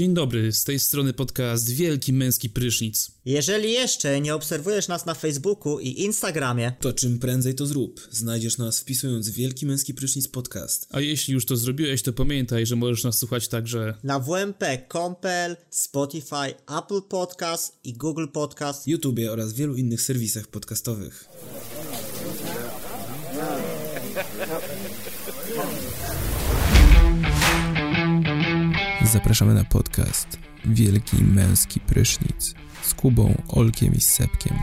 Dzień dobry, z tej strony podcast Wielki Męski Prysznic. Jeżeli jeszcze nie obserwujesz nas na Facebooku i Instagramie, to czym prędzej to zrób. Znajdziesz nas wpisując Wielki Męski Prysznic Podcast. A jeśli już to zrobiłeś, to pamiętaj, że możesz nas słuchać także na WMP, Compel, Spotify, Apple Podcast i Google Podcast, YouTube oraz wielu innych serwisach podcastowych. Zapraszamy na podcast Wielki Męski Prysznic z Kubą, Olkiem i Sepkiem.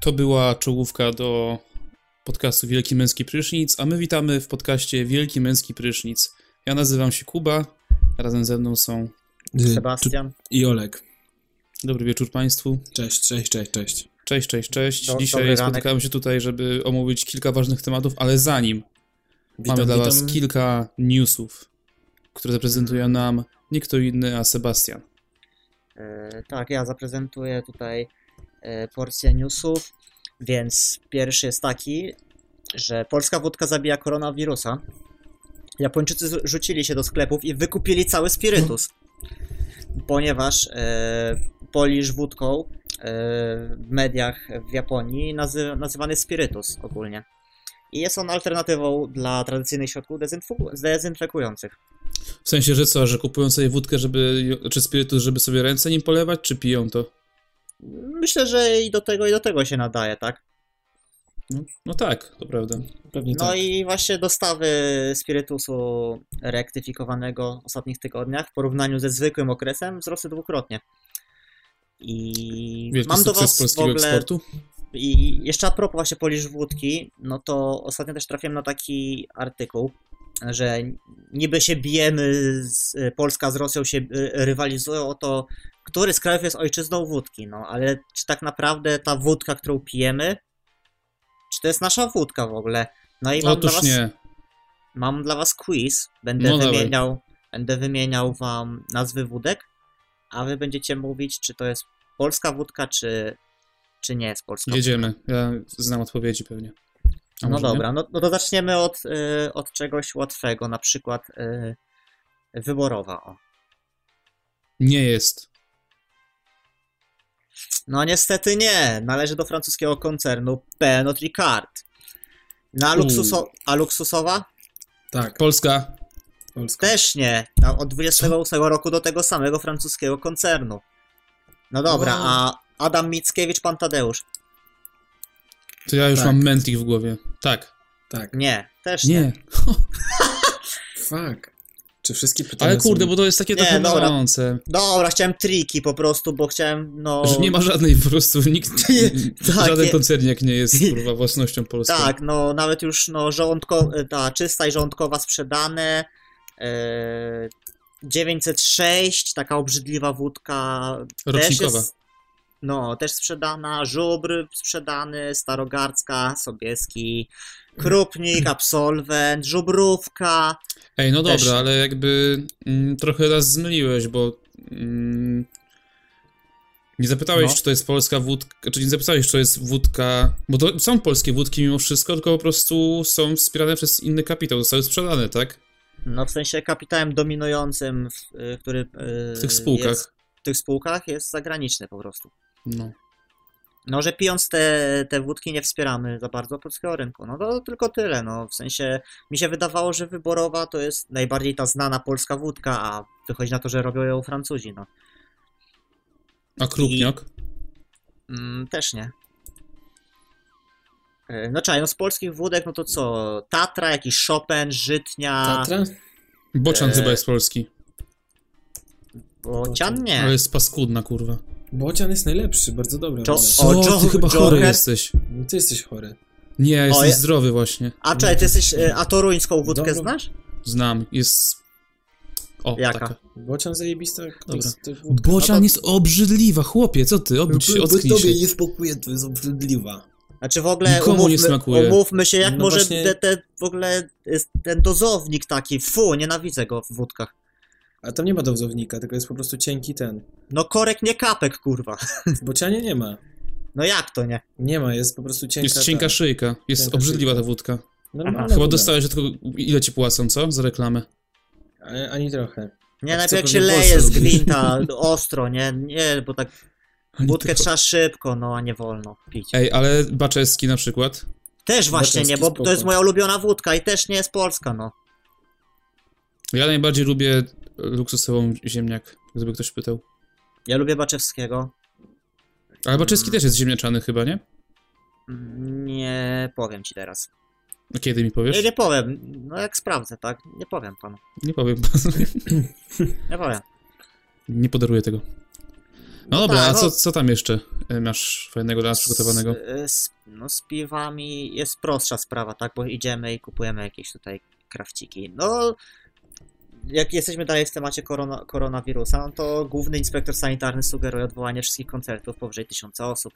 To była czołówka do podcastu Wielki Męski Prysznic, a my witamy w podcaście Wielki Męski Prysznic. Ja nazywam się Kuba, razem ze mną są Sebastian i Olek. Dobry wieczór Państwu. Cześć, cześć, cześć, cześć. Cześć, cześć, cześć. Do, Dzisiaj spotykamy się tutaj, żeby omówić kilka ważnych tematów, ale zanim witam, mamy dla witam. Was kilka newsów, które zaprezentuje nam nie kto inny, a Sebastian. E, tak, ja zaprezentuję tutaj e, porcję newsów, więc pierwszy jest taki, że polska wódka zabija koronawirusa. Japończycy rzucili się do sklepów i wykupili cały spirytus, ponieważ e, Polisz wódką w mediach w Japonii nazy nazywany spirytus ogólnie. I jest on alternatywą dla tradycyjnych środków dezynfekujących. W sensie, że co, że kupują sobie wódkę, żeby, czy spirytus, żeby sobie ręce nim polewać, czy piją to? Myślę, że i do tego, i do tego się nadaje, tak? No, no tak, to prawda. Pewnie no tak. i właśnie dostawy spirytusu rektyfikowanego w ostatnich tygodniach w porównaniu ze zwykłym okresem wzrosły dwukrotnie. I Wielki mam do was polskiego w ogóle... eksportu? I jeszcze a propos właśnie Polish wódki, no to ostatnio też trafiłem na taki artykuł, że niby się bijemy, z, Polska z Rosją się y, rywalizują o to, który z krajów jest ojczyzną wódki, no ale czy tak naprawdę ta wódka, którą pijemy, czy to jest nasza wódka w ogóle? No i mam Otóż dla was, nie. Mam dla was quiz, będę no wymieniał, będę wymieniał wam nazwy wódek a wy będziecie mówić, czy to jest polska wódka, czy, czy nie jest polska Jedziemy. Ja znam odpowiedzi pewnie. A no dobra, no, no, to zaczniemy od, y, od czegoś łatwego, na przykład y, wyborowa. O. Nie jest. No niestety nie. Należy do francuskiego koncernu Pernod Ricard. Na luksuso a luksusowa? Tak. Polska. Polska. Też nie. Od 28 Co? roku do tego samego francuskiego koncernu. No dobra, wow. a Adam Mickiewicz, pan Tadeusz. To ja już tak. mam Mentik w głowie. Tak. Tak. Nie, też nie. nie. Fuck. Czy wszystkie pytania Ale kurde, są... bo to jest takie nie, trochę dobra. Dobra, chciałem triki po prostu, bo chciałem, no... Że nie ma żadnej po prostu, nikt, tak, żaden koncerniak nie jest, kurwa, własnością polską. Tak, no nawet już, no, żołądko, ta czysta i żołądkowa sprzedane, 906, e, taka obrzydliwa wódka. Rocznikowa. Też jest, no, też sprzedana. Żubr sprzedany, Starogardzka, Sobieski, Krupnik, Absolwent, Żubrówka. Ej, no też... dobra, ale jakby mm, trochę raz zmyliłeś, bo mm, nie zapytałeś, no. czy to jest polska wódka, czy nie zapytałeś, czy to jest wódka, bo to są polskie wódki mimo wszystko, tylko po prostu są wspierane przez inny kapitał, zostały sprzedane, tak? No w sensie kapitałem dominującym, y, który y, w tych spółkach. Jest, w tych spółkach jest zagraniczny po prostu. No. No, że pijąc te, te wódki nie wspieramy za bardzo polskiego rynku. No to tylko tyle. No, w sensie mi się wydawało, że wyborowa to jest najbardziej ta znana polska wódka, a wychodzi na to, że robią ją Francuzi. No. A Krupniak? I, mm, też nie. E, no czaj, no z polskich wódek, no to co? Tatra, jakiś Chopin, Żytnia. Tatra? Bocian e... chyba jest polski. Bocian nie. Ale jest paskudna, kurwa. Bocian jest najlepszy, bardzo dobry. Jo Co? O, ty chyba chory jesteś. No, ty jesteś chory. Nie, ja jestem o, zdrowy właśnie. A czekaj, ty jesteś, e, a toruńską wódkę Dobro. znasz? Znam, jest... O, Jaka? Taka. Bocian zajebista. Dobra. Bocian jest obrzydliwa, chłopie, co ty? Obudź się, ocknij się. tobie nie spokuje, to jest obrzydliwa. Znaczy w ogóle Nikomu umówmy, nie smakuje. umówmy się, jak no może właśnie... te, te, w ogóle ten dozownik taki, fu, nienawidzę go w wódkach. A tam nie ma dozownika, tylko jest po prostu cienki ten. No korek nie kapek, kurwa. W bocianie nie ma. No jak to nie? Nie ma, jest po prostu cienka. Jest cienka ta- szyjka. Jest Cienka obrzydliwa szyjka. ta wódka. Normalna Aha. Chyba woda. dostałeś tylko... Ile ci płacą, co? Za reklamę. A- Ani trochę. Nie, Jak najpierw jak się leje z gwinta, ostro, nie? Nie, bo tak wódkę tylko- trzeba szybko, no a nie wolno pić. Ej, ale Baczeski na przykład. Też właśnie nie, bo Baczewski to jest spoko. moja ulubiona wódka i też nie jest polska, no. Ja najbardziej lubię luksusową ziemniak, gdyby ktoś pytał. Ja lubię Baczewskiego. Ale Baczeski Mm. też jest ziemniaczany chyba, nie? Nie powiem ci teraz. A kiedy mi powiesz? Nie, nie powiem. No jak sprawdzę, tak? Nie powiem panu. Nie powiem. Nie powiem. nie podaruję tego. No dobra, tak, a no. co, co tam jeszcze e, masz fajnego dla nas przygotowanego? Z, z, no z piwami jest prostsza sprawa, tak? Bo idziemy i kupujemy jakieś tutaj krawciki. No, jak jesteśmy dalej w temacie korona, koronawirusa, no to główny inspektor sanitarny sugeruje odwołanie wszystkich koncertów powyżej tysiąca osób.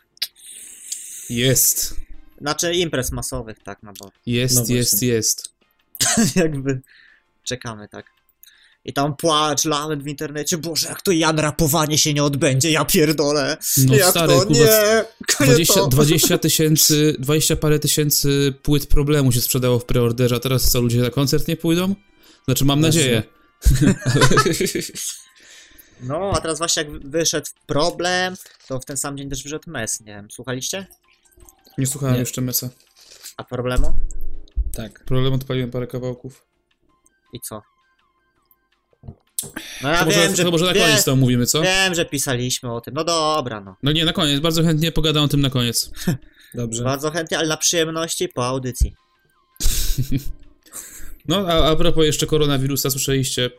Jest. Znaczy imprez masowych, tak, no bo Jest, No jest, jest. jakby czekamy, tak. I tam płacz, lament w internecie, Boże, jak to Jan rapowanie się nie odbędzie, ja pierdolę. No jak stary, to? Kuba, Nie, nie 20, to. 20 tysięcy, 20 parę tysięcy płyt problemu się sprzedało w preorderze, a teraz co, ludzie na koncert nie pójdą? Znaczy, mam Właśnie. nadzieję. No, a teraz właśnie jak wyszedł problem, to w ten sam dzień też wyszedł mes, nie wiem, słuchaliście? Nie słuchałem Nie. jeszcze Mesa. A problemu? Tak. Problem odpaliłem parę kawałków. I co? No ja to może, wiem, że, to może na wie, koniec to omówimy, co? wiem, że pisaliśmy o tym, no dobra, no. No nie, na koniec, bardzo chętnie pogadam o tym na koniec. Dobrze. Bardzo chętnie, ale na przyjemności po audycji. No, a, a propos jeszcze koronawirusa, słyszeliście,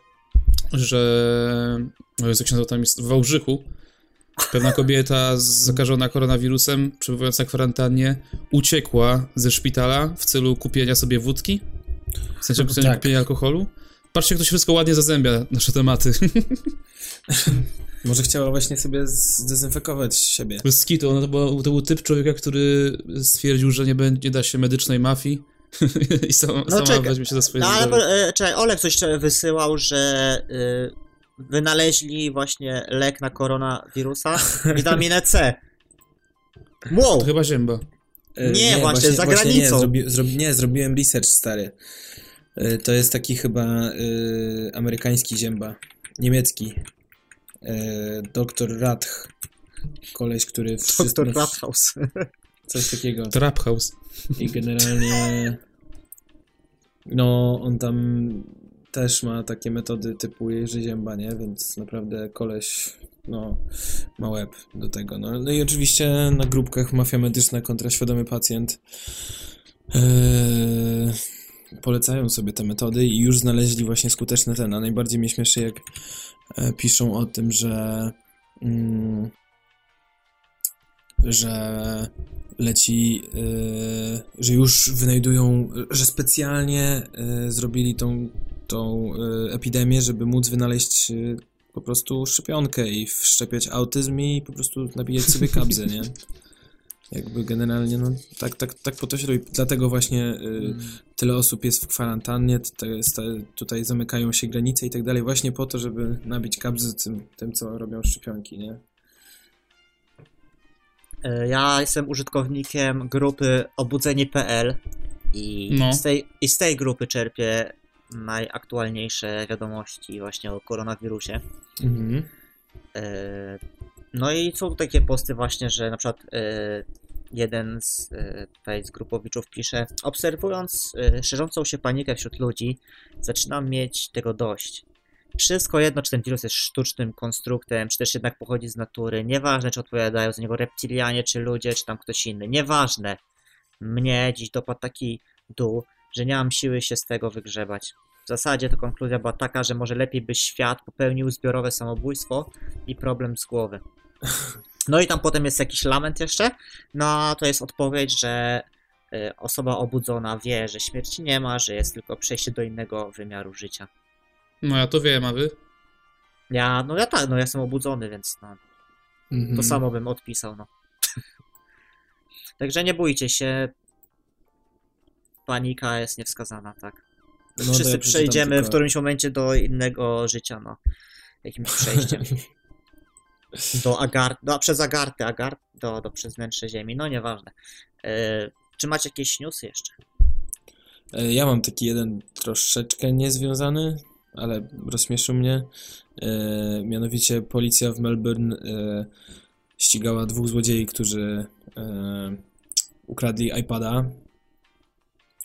że... O Jezu, jak się nazywa tam jest? W Wałbrzychu pewna kobieta zakażona koronawirusem, przebywająca w kwarantannie, uciekła ze szpitala w celu kupienia sobie wódki. W sensie w sensie Tak. kupienia alkoholu. Patrzcie, jak to się wszystko ładnie zazębia, nasze tematy. Może chciała właśnie sobie zdezynfekować siebie. Bez skitu, ono to, to był typ człowieka, który stwierdził, że nie, będzie, nie da się medycznej mafii i sama, sama czekaj. weźmie się za swoje No ale e, czekaj, Olek coś wysyłał, że y, wynaleźli właśnie lek na koronawirusa, witaminę C. Wow! To chyba zięba. E, Nie, właśnie, za nie, granicą. zrobi, zrobi, nie, zrobiłem research, stary. E, To jest taki chyba e, amerykański zięba. Niemiecki. E, Doktor Radch. Koleś, który wszystko... Doktor Rathaus. Coś takiego. Trap House. I generalnie... No, on tam też ma takie metody typu Jerzy Zięba, nie? Więc naprawdę koleś, no, ma łeb do tego. No, no i oczywiście na grupkach Mafia Medyczna kontra Świadomy Pacjent Eee, polecają sobie te metody i już znaleźli właśnie skuteczne ten. A najbardziej mnie śmieszy, jak e, piszą o tym, że mm, że leci, e, że już wynajdują, że specjalnie e, zrobili tą, tą e, epidemię, żeby móc wynaleźć po prostu szczepionkę i wszczepiać autyzm i po prostu nabijać sobie kabzę, nie? Jakby generalnie, no tak, tak, tak po to się robi. Dlatego właśnie y, tyle osób jest w kwarantannie, tutaj zamykają się granice i tak dalej, właśnie po to, żeby nabić kabzę tym, tym co robią szczepionki, nie? E, Ja jestem użytkownikiem grupy obudzenie.pl i, No. z tej, i z tej grupy czerpię najaktualniejsze wiadomości właśnie o koronawirusie. Mhm. E, No i są takie posty właśnie, że na przykład e, jeden z, e, tutaj z grupowiczów pisze Obserwując e, szerzącą się panikę wśród ludzi, zaczynam mieć tego dość. Wszystko jedno, czy ten wirus jest sztucznym konstruktem, czy też jednak pochodzi z natury. Nieważne, czy odpowiadają za niego reptilianie, czy ludzie, czy tam ktoś inny. Nieważne. Mnie dziś dopadł taki dół, że nie mam siły się z tego wygrzebać. W zasadzie to konkluzja była taka, że może lepiej by świat popełnił zbiorowe samobójstwo i problem z głowy. No i tam potem jest jakiś lament jeszcze. No to jest odpowiedź, że y, osoba obudzona wie, że śmierci nie ma, że jest tylko przejście do innego wymiaru życia. No ja to wiem, a wy? Ja, no ja tak, no ja jestem obudzony, więc no, Mhm. to samo bym odpisał, no. Także nie bójcie się. Panika jest niewskazana, tak. No, Wszyscy przejdziemy w tylko- którymś momencie do innego życia, no. Jakimś przejściem. do Agart, do, przez Agarty, Agart, do, do przez wnętrze Ziemi, no nieważne. E, czy macie jakieś newsy jeszcze? E, Ja mam taki jeden troszeczkę niezwiązany, ale rozśmieszył mnie. E, mianowicie policja w Melbourne e, ścigała dwóch złodziei, którzy e, ukradli iPada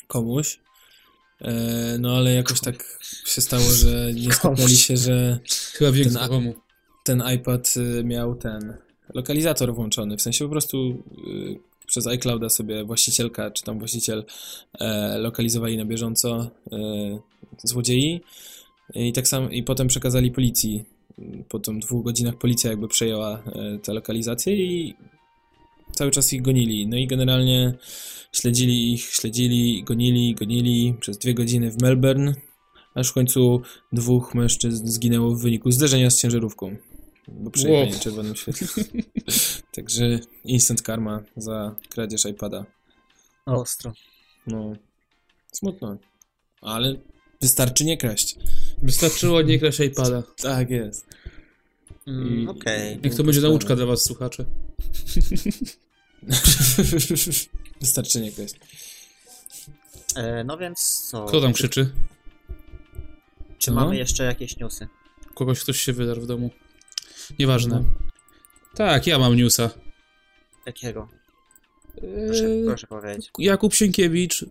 komuś. E, no ale jakoś tak się stało, że nie skapnęli się, że Chyba Ten a- komu. Ten iPad y, miał ten lokalizator włączony. W sensie po prostu y, przez iClouda sobie właścicielka czy tam właściciel e, lokalizowali na bieżąco e, złodziei i tak samo i potem przekazali policji. Po tym dwóch godzinach policja jakby przejęła e, tę lokalizację i cały czas ich gonili. No i generalnie śledzili ich, śledzili, gonili, gonili przez dwie godziny w Melbourne, aż w końcu dwóch mężczyzn zginęło w wyniku zderzenia z ciężarówką. Bo przejechali Wow. czerwonym świetle. Także instant karma za kradzież iPada. Ostro. No, smutno. Ale wystarczy nie kraść. Wystarczyło nie kraść iPada. Tak jest. Mm, Okej. Niech to będzie nauczka dla was, słuchacze. Wystarczy nie kraść. E, No więc co? Kto tam krzyczy? Czy No. mamy jeszcze jakieś newsy? Kogoś ktoś się wydarł w domu. Nieważne. No. Tak, ja mam newsa. Jakiego? Proszę, Eee, proszę powiedzieć. Jakub Sienkiewicz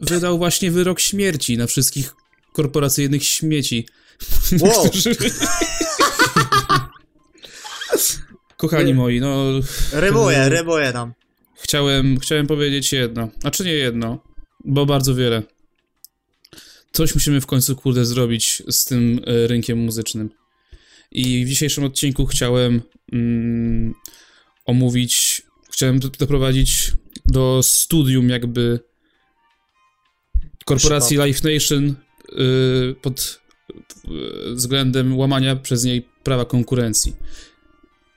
wydał właśnie wyrok śmierci na wszystkich korporacyjnych śmieci. Wow! Kochani moi, no Rymuję, rymuję nam. chciałem, chciałem powiedzieć jedno, a czy nie jedno, bo bardzo wiele. Coś musimy w końcu, kurde, zrobić z tym e, rynkiem muzycznym. I w dzisiejszym odcinku chciałem mm, omówić, chciałem do- doprowadzić do studium jakby korporacji Life Nation y, pod y, względem łamania przez niej prawa konkurencji.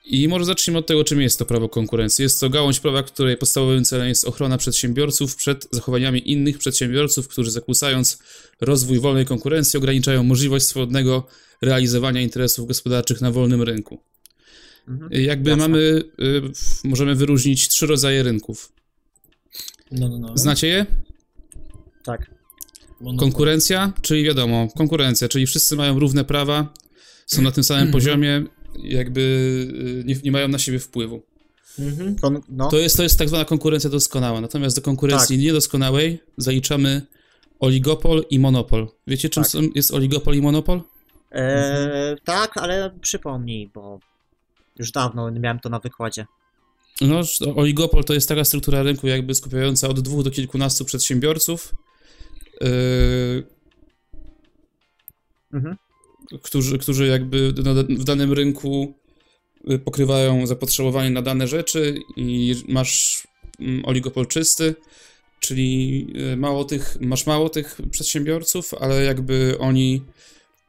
I może zacznijmy od tego, czym jest to prawo konkurencji. Jest to gałąź prawa, której podstawowym celem jest ochrona przedsiębiorców przed zachowaniami innych przedsiębiorców, którzy zakłócając rozwój wolnej konkurencji ograniczają możliwość swobodnego realizowania interesów gospodarczych na wolnym rynku. Mhm. Jakby Jasne. mamy, y, możemy wyróżnić trzy rodzaje rynków. No, no, no. Znacie je? Tak. Monopol. Konkurencja, czyli wiadomo, konkurencja, czyli wszyscy mają równe prawa, są na tym samym poziomie, jakby y, nie, nie mają na siebie wpływu. Mhm. Kon- no. To jest, to jest tak zwana konkurencja doskonała. Natomiast do konkurencji Tak. niedoskonałej zaliczamy oligopol i monopol. Wiecie, czym Tak. jest oligopol i monopol? E, tak, ale przypomnij, bo już dawno nie miałem to na wykładzie. No, oligopol to jest taka struktura rynku, jakby skupiająca od dwóch do kilkunastu przedsiębiorców, yy, Mhm. Którzy, którzy jakby w danym rynku y, pokrywają zapotrzebowanie na dane rzeczy i masz mm, oligopol czysty, czyli y, mało tych, masz mało tych przedsiębiorców, ale jakby oni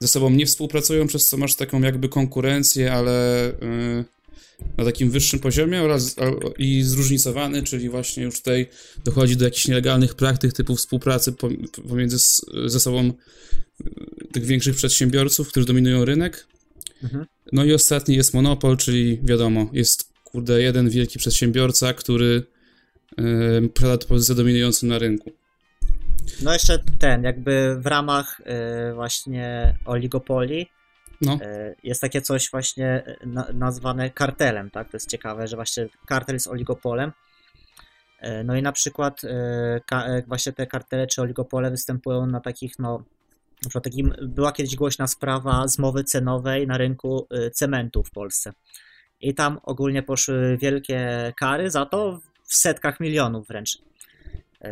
ze sobą nie współpracują, przez co masz taką jakby konkurencję, ale y, na takim wyższym poziomie oraz i zróżnicowany, czyli właśnie już tutaj dochodzi do jakichś nielegalnych praktyk typu współpracy pom- pomiędzy ze sobą tych większych przedsiębiorców, którzy dominują rynek. Mhm. No i ostatni jest monopol, czyli wiadomo, jest kurde jeden wielki przedsiębiorca, który yy, posiada pozycję dominującą na rynku. No jeszcze ten, jakby w ramach e, właśnie oligopolii No, e, jest takie coś właśnie e, na, nazwane kartelem, tak? To jest ciekawe, że właśnie kartel jest oligopolem. No i na przykład ka, właśnie te kartele czy oligopole występują na takich, no, na przykład takim, była kiedyś głośna sprawa zmowy cenowej na rynku e, cementu w Polsce. I tam ogólnie poszły wielkie kary za to w setkach milionów wręcz. E,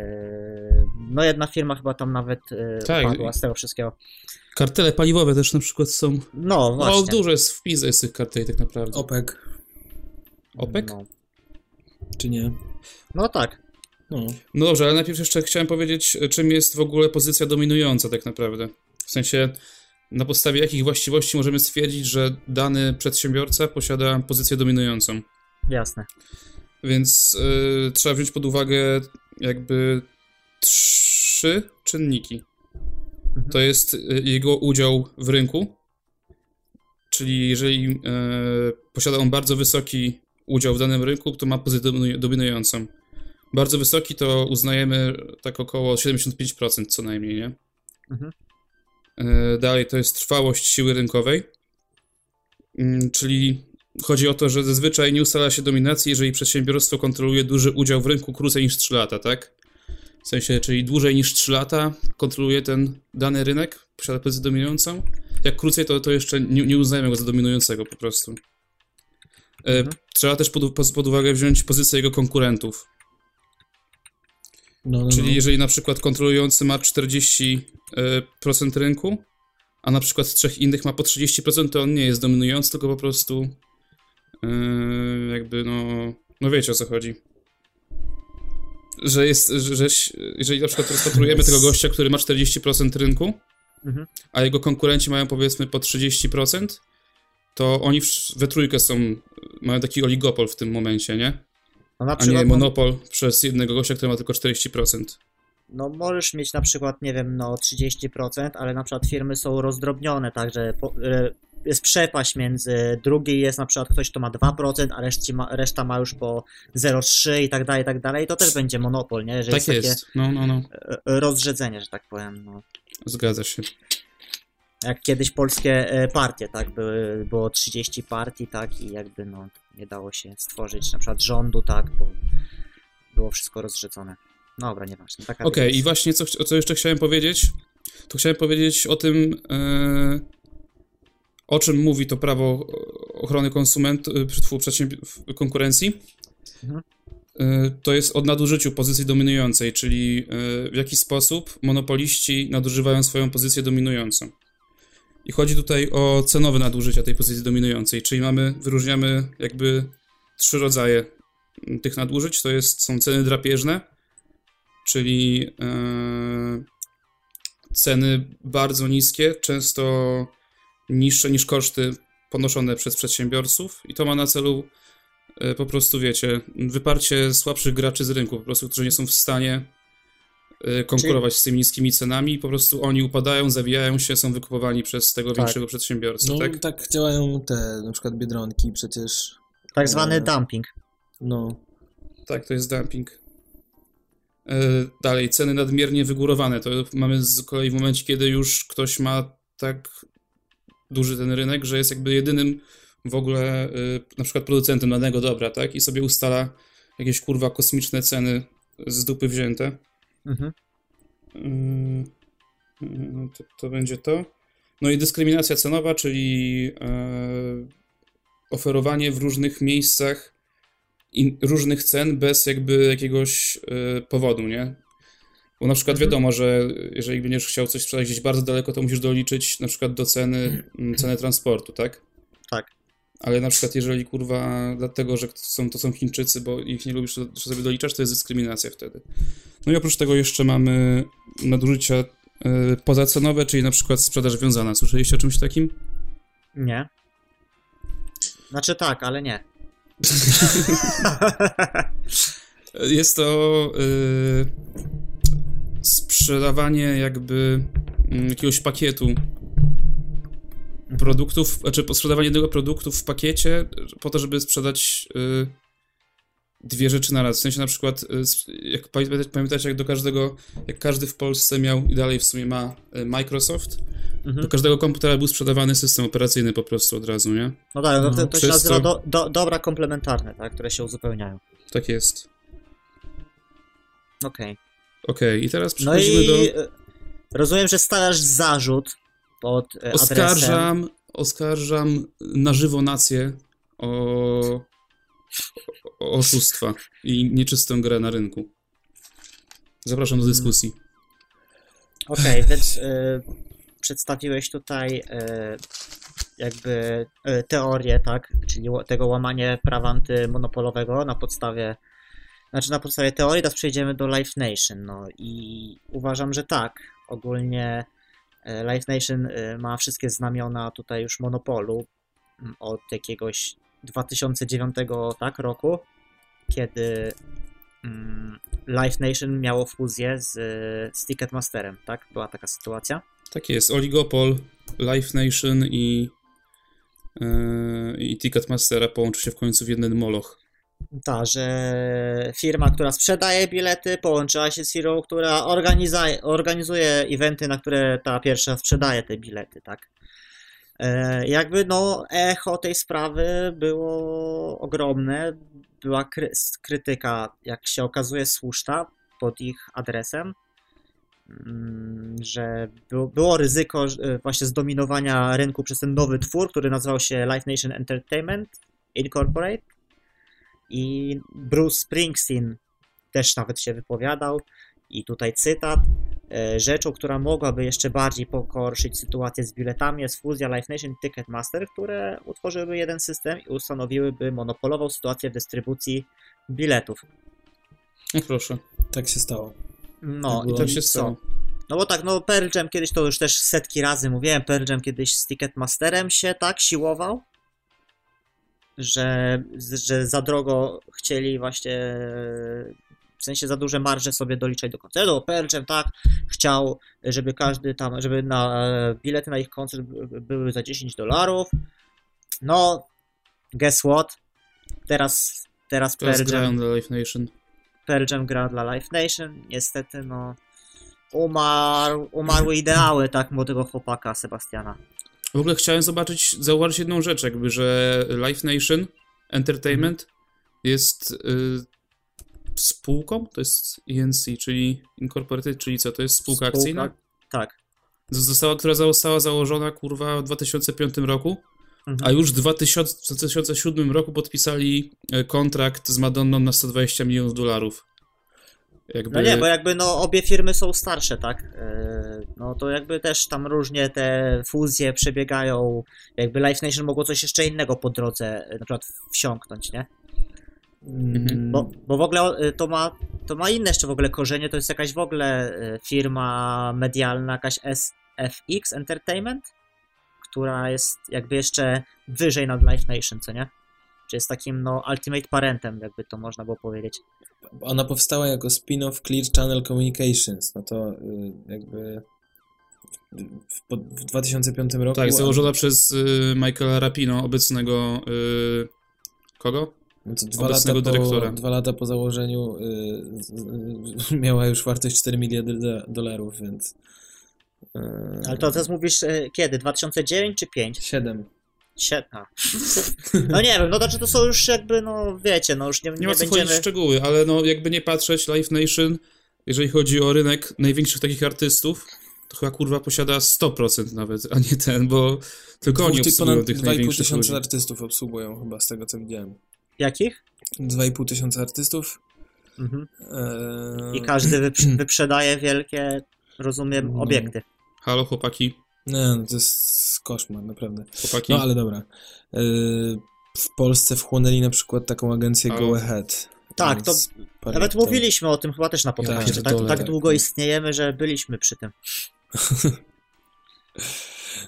No jedna firma chyba tam nawet e, Tak. upadła z tego wszystkiego. kartele paliwowe też na przykład są. No No, właśnie. dużo jest wpis z tych karteli tak naprawdę. OPEC, OPEC? No. czy nie? no tak. No. No dobrze, ale najpierw jeszcze chciałem powiedzieć, czym jest w ogóle pozycja dominująca tak naprawdę. W sensie, na podstawie jakich właściwości możemy stwierdzić, że dany przedsiębiorca posiada pozycję dominującą. Jasne. Więc y, trzeba wziąć pod uwagę jakby trzy czynniki. Mhm. To jest y, jego udział w rynku, czyli jeżeli e, posiada on bardzo wysoki udział w danym rynku, to ma pozycję dominującą. Bardzo wysoki to uznajemy tak około 75% co najmniej, nie? Mhm. E, dalej to jest trwałość siły rynkowej, mm, czyli chodzi o to, że zazwyczaj nie ustala się dominacji, jeżeli przedsiębiorstwo kontroluje duży udział w rynku krócej niż 3 lata, tak? W sensie, czyli dłużej niż 3 lata kontroluje ten dany rynek, posiada pozycję dominującą. Jak krócej, to, to jeszcze nie, nie uznajemy go za dominującego po prostu. E, mhm. Trzeba też pod, pod uwagę wziąć pozycję jego konkurentów. No, no, Czyli no. jeżeli na przykład kontrolujący ma 40% e, rynku, a na przykład trzech innych ma po 30%, to on nie jest dominujący, tylko po prostu yy, jakby no, no wiecie o co chodzi. Że jest, że, że jeżeli na przykład rozpatrujemy tego gościa, który ma 40% rynku, mhm. a jego konkurenci mają powiedzmy po 30%, to oni we trójkę są, mają taki oligopol w tym momencie, nie? No a nie monopol przez jednego gościa, który ma tylko 40%. No możesz mieć na przykład, nie wiem, no 30%, ale na przykład firmy są rozdrobnione, także po, y, jest przepaść między drugiej jest na przykład ktoś, kto ma 2%, a reszta ma, reszta ma już po 0,3 i tak dalej, i tak dalej, to też będzie monopol, nie? Jeżeli tak jest, jest. no, no, no. E, rozrzedzenie, że tak powiem, no. Zgadza się. Jak kiedyś polskie e, partie, tak, były, było 30 partii, tak, i jakby, no, nie dało się stworzyć na przykład rządu, tak, bo było wszystko rozrzedzone. Dobra, nieważne. Okej, okay, i właśnie co, co jeszcze chciałem powiedzieć, to chciałem powiedzieć o tym, yy, o czym mówi to prawo ochrony konsumentów, e, konkurencji. Mhm. Yy, to jest o nadużyciu pozycji dominującej, czyli w jaki sposób monopoliści nadużywają swoją pozycję dominującą. I chodzi tutaj o cenowe nadużycia tej pozycji dominującej, czyli mamy, wyróżniamy jakby trzy rodzaje tych nadużyć. To jest, są ceny drapieżne, czyli yy, ceny bardzo niskie, często niższe niż koszty ponoszone przez przedsiębiorców i to ma na celu yy, po prostu, wiecie, wyparcie słabszych graczy z rynku, po prostu, którzy nie są w stanie konkurować Czyli... z tymi niskimi cenami i po prostu oni upadają, zawijają się, są wykupowani przez tego tak. większego przedsiębiorcę, no, tak? tak działają te na przykład Biedronki przecież. Tak zwany e... dumping. No. Tak, to jest dumping. E, dalej, ceny nadmiernie wygórowane. To mamy z kolei w momencie, kiedy już ktoś ma tak duży ten rynek, że jest jakby jedynym w ogóle e, na przykład producentem danego dobra, tak? I sobie ustala jakieś kurwa kosmiczne ceny z dupy wzięte. Mhm. Mm, no to, to będzie to. No i dyskryminacja cenowa, czyli e, oferowanie w różnych miejscach różnych cen bez jakby jakiegoś e, powodu, nie? Bo na przykład mhm. wiadomo, że jeżeli będziesz chciał coś sprzedać gdzieś bardzo daleko, to musisz doliczyć na przykład do ceny, mm, cenę transportu, tak? Tak. Ale na przykład jeżeli kurwa, dlatego, że są, to są Chińczycy, bo ich nie lubisz, to sobie doliczasz, to jest dyskryminacja wtedy. No i oprócz tego jeszcze mamy nadużycia y, pozacenowe, czyli na przykład sprzedaż wiązana. Słyszeliście o czymś takim? Nie. Znaczy tak, ale nie. jest to y, sprzedawanie jakby y, jakiegoś pakietu produktów, znaczy sprzedawanie jednego produktu w pakiecie po to, żeby sprzedać y, dwie rzeczy na raz. W sensie na przykład, y, jak pamiętacie, jak do każdego, jak każdy w Polsce miał i dalej w sumie ma y, Microsoft, mhm. do każdego komputera był sprzedawany system operacyjny po prostu od razu, nie? No tak, no, to, to no, się nazywa do, do, dobra komplementarne, tak, które się uzupełniają. Tak jest. Okej. Okay. Okej, okay, i teraz przechodzimy no i... do... Rozumiem, że stawiasz zarzut pod e, oskarżam, adresem... Oskarżam na żywo nację o, o oszustwa i nieczystą grę na rynku. Zapraszam do dyskusji. Okej, okay, więc y, przedstawiłeś tutaj y, jakby y, teorię, tak, czyli tego łamania prawa antymonopolowego na podstawie znaczy na podstawie teorii, teraz przejdziemy do Live Nation, no i uważam, że tak, ogólnie Live Nation e, ma wszystkie znamiona tutaj już monopolu mm, od jakiegoś 2009 tak, roku, kiedy mm, Live Nation miało fuzję z, z Ticketmasterem, tak? Była taka sytuacja. Tak jest, oligopol, Live Nation i yy, i Ticketmastera połączy się w końcu w jeden moloch. Ta, że firma, która sprzedaje bilety, połączyła się z firmą, która organiza- organizuje eventy, na które ta pierwsza sprzedaje te bilety, tak? E, jakby no echo tej sprawy było ogromne, była kry- krytyka, jak się okazuje, słuszna pod ich adresem, mm, że było, ryzyko że właśnie zdominowania rynku przez ten nowy twór, który nazywał się Live Nation Entertainment Incorporate i Bruce Springsteen też nawet się wypowiadał i tutaj cytat e, Rzeczą, która mogłaby jeszcze bardziej pogorszyć sytuację z biletami jest fuzja Live Nation i Ticketmaster, które utworzyłyby jeden system i ustanowiłyby monopolową sytuację w dystrybucji biletów. Proszę. Tak się stało. No Tak i to się stało. No bo tak, no Pearl Jam kiedyś to już też setki razy mówiłem, Pearl Jam kiedyś z Ticketmasterem się tak siłował, że, że za drogo chcieli właśnie, w sensie za duże marże sobie doliczać do koncertu. Pearl Jam tak chciał, żeby każdy tam, żeby na bilety na ich koncert by- były za 10 dolarów. No, guess what? Teraz, teraz Teraz Pearl Jam dla Live Nation. Pearl Jam gra dla Live Nation. Niestety, no. Umarł, umarły ideały, tak, młodego chłopaka Sebastiana. W ogóle chciałem zobaczyć, zauważyć jedną rzecz, jakby, że Live Nation Entertainment Mhm. jest y, spółką, to jest ENC, czyli Incorporated, czyli co, to jest spółka, akcyjna? Tak. Została, która została założona, kurwa, w 2005 roku, Mhm. a już w 2000, w 2007 roku podpisali e, kontrakt z Madonną na 120 milionów dolarów. Jakby... No nie, bo jakby no obie firmy są starsze, tak? Yy, No to jakby też tam różnie te fuzje przebiegają. Jakby Live Nation mogło coś jeszcze innego po drodze yy, na przykład wsiąknąć, nie? Mm, Bo, bo w ogóle y, to ma, to ma inne jeszcze w ogóle korzenie, to jest jakaś w ogóle firma medialna, jakaś SFX Entertainment, która jest jakby jeszcze wyżej nad Live Nation, co nie? Czy jest takim, no, ultimate parentem, jakby to można było powiedzieć. Ona powstała jako spin-off Clear Channel Communications. No to y, jakby w, w, w 2005 roku. Tak, założona przez y, Michaela Rapino, obecnego y, kogo? No dwa, lata obecnego po, dyrektora. dwa lata po założeniu y, y, miała już wartość 4 miliardy do, dolarów, więc. Y, Ale to teraz mówisz y, kiedy? 2009 czy 5? 7. Siedma. No nie wiem, no to czy to są już jakby, no wiecie, no już nie, Nie, nie, ma co będziemy... wchodzić w szczegóły, ale no jakby nie patrzeć, Live Nation, jeżeli chodzi o rynek największych takich artystów, to chyba kurwa posiada 100% nawet, a nie ten, bo tylko oni Dwóch, ty- obsługują ponad tych 2,5 największych tysiąca ludzi. artystów obsługują chyba z tego co widziałem. Jakich? 2,5 tysiąca artystów. Mhm. Eee, I każdy wyprz- wyprzedaje wielkie, rozumiem, No. obiekty. Halo chłopaki, Nie, no to jest koszmar, naprawdę. chłopaki. No ale dobra. Eee, w Polsce wchłonęli na przykład taką agencję Halo. Go Ahead. Tak, parę Nawet mówiliśmy o tym chyba też na podcaście, że tak, pierdolę, tak tak. długo istniejemy, że byliśmy przy tym.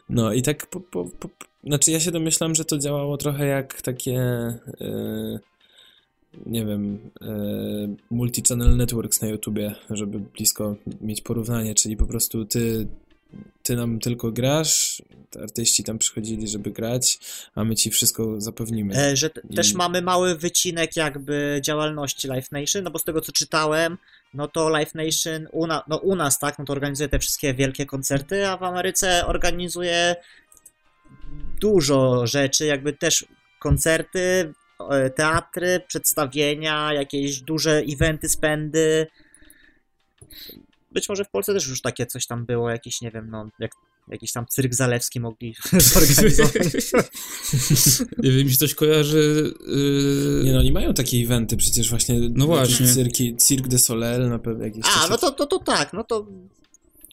No i tak po, po, po, znaczy ja się domyślam, że to działało trochę jak takie e, nie wiem e, multi-channel networks na YouTubie, żeby blisko mieć porównanie, czyli po prostu ty ty nam tylko grasz, artyści tam przychodzili, żeby grać, a my ci wszystko zapewnimy. E, że I- też mamy mały wycinek jakby działalności Live Nation, no bo z tego co czytałem, no to Live Nation u, na, no u nas, tak, no to organizuje te wszystkie wielkie koncerty, a w Ameryce organizuje dużo rzeczy, jakby też koncerty, e, teatry, przedstawienia, jakieś duże eventy, spendy. Być może w Polsce też już takie coś tam było, jakiś, nie wiem, no, jak, jakiś tam cyrk zalewski mogli zorganizować. Nie wiem, mi się coś kojarzy... Yy... Nie no, oni mają takie eventy przecież właśnie. No jakieś właśnie. Cyrki, Cirque de Soleil na pewno jakieś. A, no to, to, to tak, no to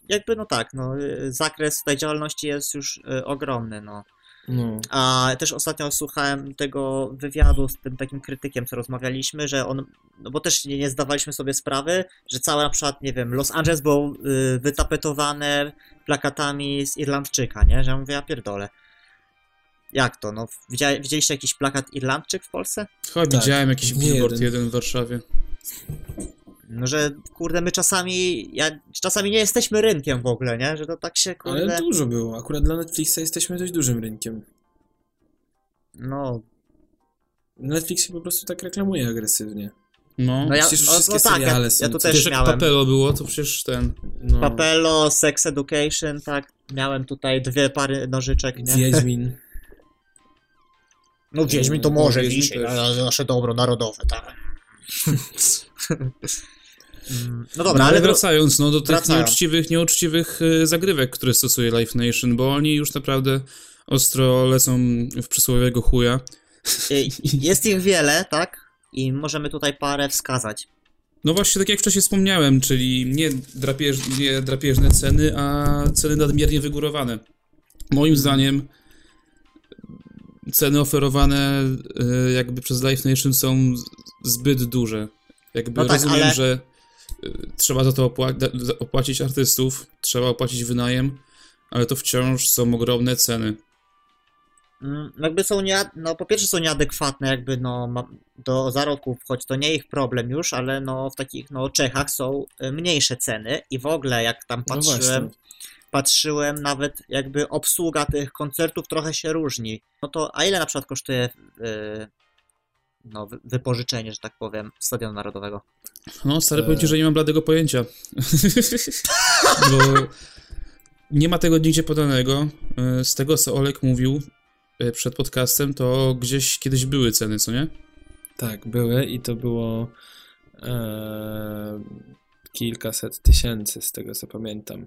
jakby no tak, no y, zakres tej działalności jest już y, ogromny, no. No. A też ostatnio słuchałem tego wywiadu z tym takim krytykiem, co rozmawialiśmy, że on, no bo też nie, nie zdawaliśmy sobie sprawy, że całe na przykład, nie wiem, Los Angeles było y, wytapetowane plakatami z Irlandczyka, nie? Że ja mówię, ja pierdolę. Jak to, no? Widzia, widzieliście jakiś plakat Irlandczyk w Polsce? Chyba Tak, widziałem jakiś nie billboard jeden. jeden w Warszawie. No, że kurde, my czasami, ja, czasami nie jesteśmy rynkiem w ogóle, nie? Że to tak się, kurde... Ale dużo było. Akurat dla Netflixa jesteśmy dość dużym rynkiem. No, Netflix się po prostu tak reklamuje agresywnie. No, no ja, przecież no, wszystkie no tak, ja, seriale ja są tu coś- też miałem. Papelo było, to przecież ten... No, Papelo, Sex Education, tak. Miałem tutaj dwie pary nożyczek, nie? Wiedźmin. No Wiedźmin to No, może Wiedźmin wisieć, też. ale za nasze dobro narodowe, tak. Mm, no No, dobra, ale ale wracając no, do tych nieuczciwych, nieuczciwych y, zagrywek, które stosuje Live Nation, bo oni już naprawdę ostro lecą w przysłowiowego chuja. y, jest ich wiele, tak? I możemy tutaj parę wskazać. No właśnie, tak jak wcześniej wspomniałem, czyli nie, drapież, nie drapieżne ceny, a ceny nadmiernie wygórowane. Moim zdaniem ceny oferowane y, jakby przez Live Nation są zbyt duże. Jakby No tak, rozumiem, ale- że trzeba za to opła- opłacić artystów, trzeba opłacić wynajem, ale to wciąż są ogromne ceny. Mm, Jakby są nie, no po pierwsze są nieadekwatne jakby no do zarobków, choć to nie ich problem już, ale no w takich no Czechach są y, mniejsze ceny i w ogóle jak tam No patrzyłem, właśnie. patrzyłem nawet jakby obsługa tych koncertów trochę się różni. No to a ile na przykład kosztuje y, no wy- wypożyczenie, że tak powiem, Stadionu Narodowego? No, stary, E. powiem ci, że nie mam bladego pojęcia. Bo nie ma tego nigdzie podanego. E, Z tego, co Olek mówił e, przed podcastem, to gdzieś kiedyś były ceny, co nie? Tak, były i to było e, kilkaset tysięcy, z tego co pamiętam.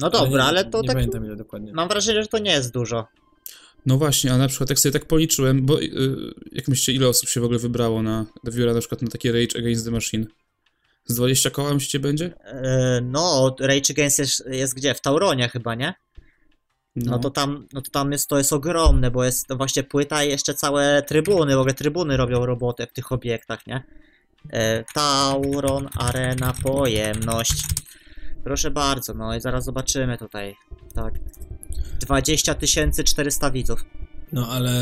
No dobra, nie, ale to nie tak pamiętam ile dokładnie. mam wrażenie, że to nie jest dużo. No właśnie, a na przykład jak sobie tak policzyłem, bo y, jak myślicie, ile osób się w ogóle wybrało na wybiora na przykład na takie Rage Against the Machine? Z 20 koła myślicie będzie? E, No, Rage Against jest, jest gdzie? W Tauronie chyba, nie? No to tam, no to tam jest, to jest ogromne, bo jest to właśnie płyta i jeszcze całe trybuny, w ogóle trybuny robią robotę w tych obiektach, nie? E, Tauron, arena, pojemność. Proszę bardzo, no i zaraz zobaczymy tutaj, tak. 20 400 widzów, No ale...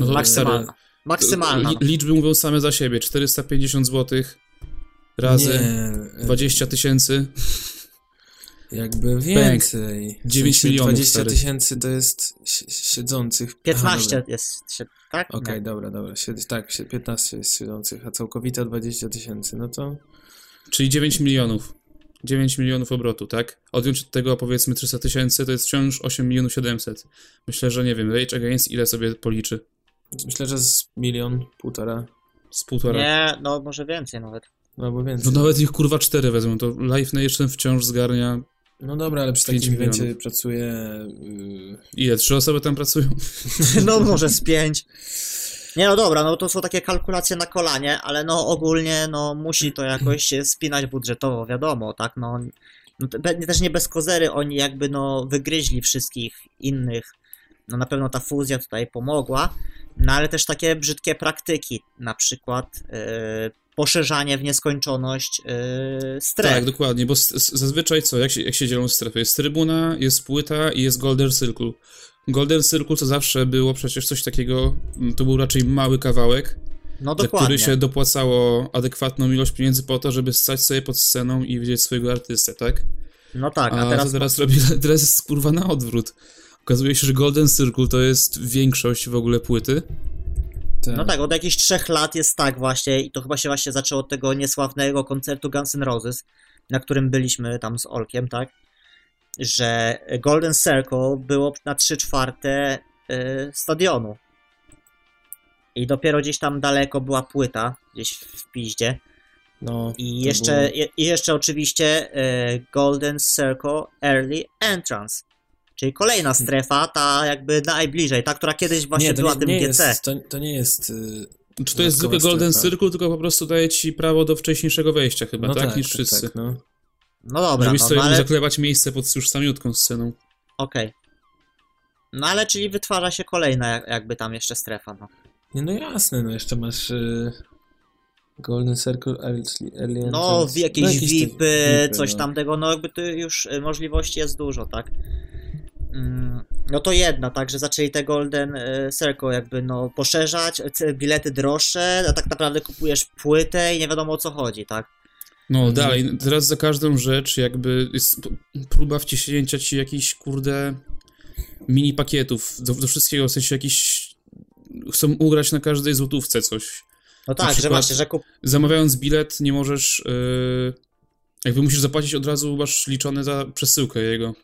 No e, maksymalna. Maksymalna. Li, liczby mówią same za siebie. 450 zł razy Nie, e, 20 tysięcy. Jakby więcej. W 9 sensie milionów, 20 stary. tysięcy to jest si- siedzących. Aha, 15 dobra. jest, tak? Okej, Nie. dobra, dobra. Sied- tak, sie- 15 jest siedzących, a całkowita 20 tysięcy. No to Czyli 9 milionów. 9 milionów obrotu, tak? Odjąć od tego powiedzmy 300 tysięcy, to jest wciąż 8 milionów 700. Myślę, że nie wiem, Rage Against ile sobie policzy? myślę, że z milion, półtora, Z półtora. Nie, no może więcej nawet. no No więcej. nawet ich kurwa 4 wezmą, to Live Nation wciąż zgarnia. No dobra, ale przy takim evencie pracuje... Yy, Ile? Trzy osoby tam pracują? No może z pięć. Nie no dobra, no to są takie kalkulacje na kolanie, ale no ogólnie no musi to jakoś się spinać budżetowo, wiadomo, tak, no, no też nie bez kozery oni jakby no wygryźli wszystkich innych, no na pewno ta fuzja tutaj pomogła, no ale też takie brzydkie praktyki, na przykład yy, poszerzanie w nieskończoność yy, stref. Tak, dokładnie, bo zazwyczaj co, jak się, jak się dzielą strefy? Jest trybuna, jest płyta i jest Golden Circle. Golden Circle to zawsze było przecież coś takiego, mm, to był raczej mały kawałek, no za który się dopłacało adekwatną ilość pieniędzy po to, żeby stać sobie pod sceną i widzieć swojego artystę, tak? No tak, A, a teraz teraz robi, teraz jest kurwa na odwrót. Okazuje się, że Golden Circle to jest większość w ogóle płyty. te, No tak, od jakichś trzech lat jest tak właśnie i to chyba się właśnie zaczęło od tego niesławnego koncertu Guns N' Roses, na którym byliśmy tam z Olkiem, tak? Że Golden Circle było na 3 czwarte y, stadionu. I dopiero gdzieś tam daleko była płyta, gdzieś w piździe. no, I jeszcze, było- i, jeszcze oczywiście y, Golden Circle Early Entrance. Czyli kolejna strefa, ta jakby najbliżej, ta, która kiedyś właśnie nie, to była nie, tym nie GC. Jest, to, to nie jest... Yy, Czy to jest zwykły Golden strefa. Circle, tylko po prostu daje ci prawo do wcześniejszego wejścia chyba, no tak? tak, Niż tak, wszyscy. Tak, no. No dobra, Żebyś no, sobie no ale... zaklewać miejsce pod już samiutką sceną. Okej. No ale czyli wytwarza się kolejna jak- jakby tam jeszcze strefa, no. Nie, no jasne, no jeszcze masz yy, Golden Circle early No, w jakieś No, te VIPy, coś no. tam tego, no jakby tu już y, możliwości jest dużo, tak? Mm, No to jedna, tak, że zaczęli te Golden y, Circle jakby no poszerzać, bilety droższe, a tak naprawdę kupujesz płytę i nie wiadomo o co chodzi, tak? No dalej, teraz za każdą rzecz jakby jest próba wciśnięcia ci jakichś, kurde, mini pakietów do, do wszystkiego, w sensie jakichś chcą ugrać na każdej złotówce coś. No tak, że przykład- właśnie, że kup... Zamawiając bilet nie możesz, yy, jakby musisz zapłacić od razu, masz liczone za przesyłkę jego.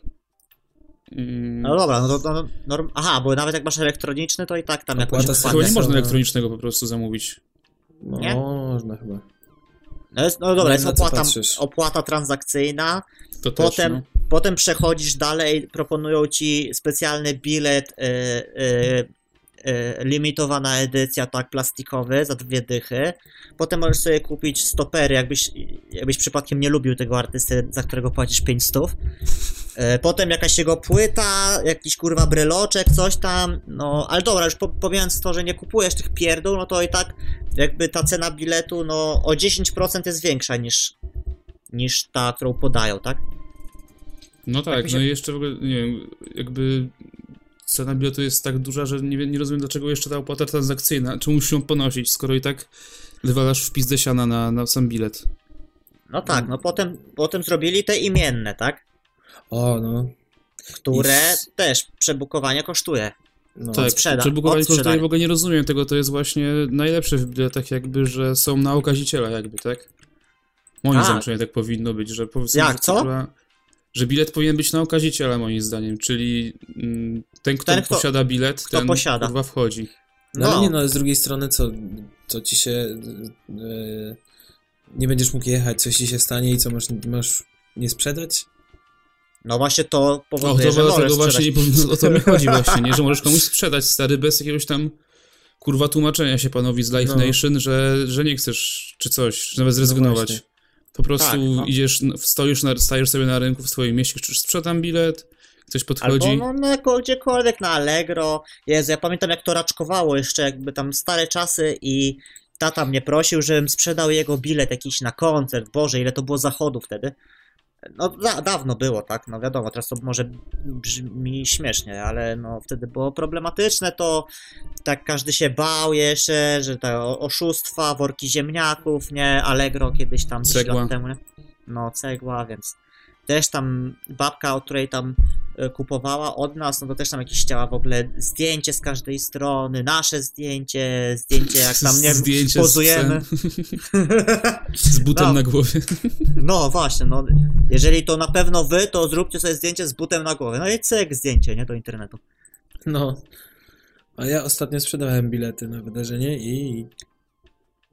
Mm, No dobra, no to... No, norm... Aha, bo nawet jak masz elektroniczny, to i tak tam za- chyba nie można elektronicznego po prostu zamówić. No, Nie? Można chyba. No, jest, no dobra, jest opłata, opłata transakcyjna, To też, Potem, no. potem przechodzisz dalej, proponują ci specjalny bilet, y, y, limitowana edycja, tak, plastikowy, za dwie dychy. Potem możesz sobie kupić stopery, jakbyś, jakbyś przypadkiem nie lubił tego artysty, za którego płacisz 500. Y, potem jakaś jego płyta, jakiś kurwa bryloczek, coś tam, no, ale dobra, już po, pomijając to, że nie kupujesz tych pierdół, no to i tak jakby ta cena biletu, no, o 10% jest większa niż, niż ta, którą podają, tak? No tak, mi się- no i jeszcze w ogóle, nie wiem, jakby cena biletu jest tak duża, że nie, nie rozumiem dlaczego jeszcze ta opłata transakcyjna, czy musisz ją ponosić, skoro i tak wywalasz w pizdę siana na, na sam bilet. No tak, no potem, potem zrobili te imienne, tak? O, no. Które I też przebukowanie kosztuje. no. tak, sprzeda- przebukowanie odsprzedanie. kosztuje, w ogóle nie rozumiem tego, to jest właśnie najlepsze w biletach jakby, że są na okaziciela jakby, tak? Moim A. zdaniem tak powinno być, że powiedzmy, Jak, co? Że bilet powinien być na okaziciela moim zdaniem, czyli mm, ten, kto Ten, kto- posiada bilet, kto ten posiada. kurwa wchodzi. No, ale No. nie, no ale z drugiej strony co, co ci się e, nie będziesz mógł jechać, coś ci się stanie i co masz, masz nie sprzedać? No właśnie to O, powoduje, to że dlatego właśnie nie o to mi chodzi właśnie, nie? Że możesz komuś sprzedać stary bez jakiegoś tam kurwa tłumaczenia się panowi z Live No. Nation, że, że nie chcesz czy coś, czy nawet zrezygnować. właśnie. Po prostu Tak, no. idziesz, stoisz, na, stajesz sobie na rynku w swoim mieście, krzyczysz sprzedam bilet, ktoś podchodzi. Albo no, no gdziekolwiek na Allegro. Jezu, ja pamiętam jak to raczkowało jeszcze jakby tam stare czasy i tata mnie prosił, żebym sprzedał jego bilet jakiś na koncert. Boże, ile to było zachodu wtedy. No da, dawno było, tak? No wiadomo, teraz to może brzmi śmiesznie, ale no wtedy było problematyczne to tak każdy się bał jeszcze, że te oszustwa, worki ziemniaków, nie? Allegro kiedyś tam 10 Cegła. lat temu, nie? No cegła, więc też tam babka, od której tam e, kupowała od nas, no to też tam jakieś chciała w ogóle zdjęcie z każdej strony, nasze zdjęcie, zdjęcie jak tam, nie Zdjęcie pozujemy. Z, z butem No. na głowie. No właśnie, no jeżeli to na pewno wy, to zróbcie sobie zdjęcie z butem na głowie. No i cyk, zdjęcie, nie, do internetu. No. A ja ostatnio sprzedałem bilety na wydarzenie i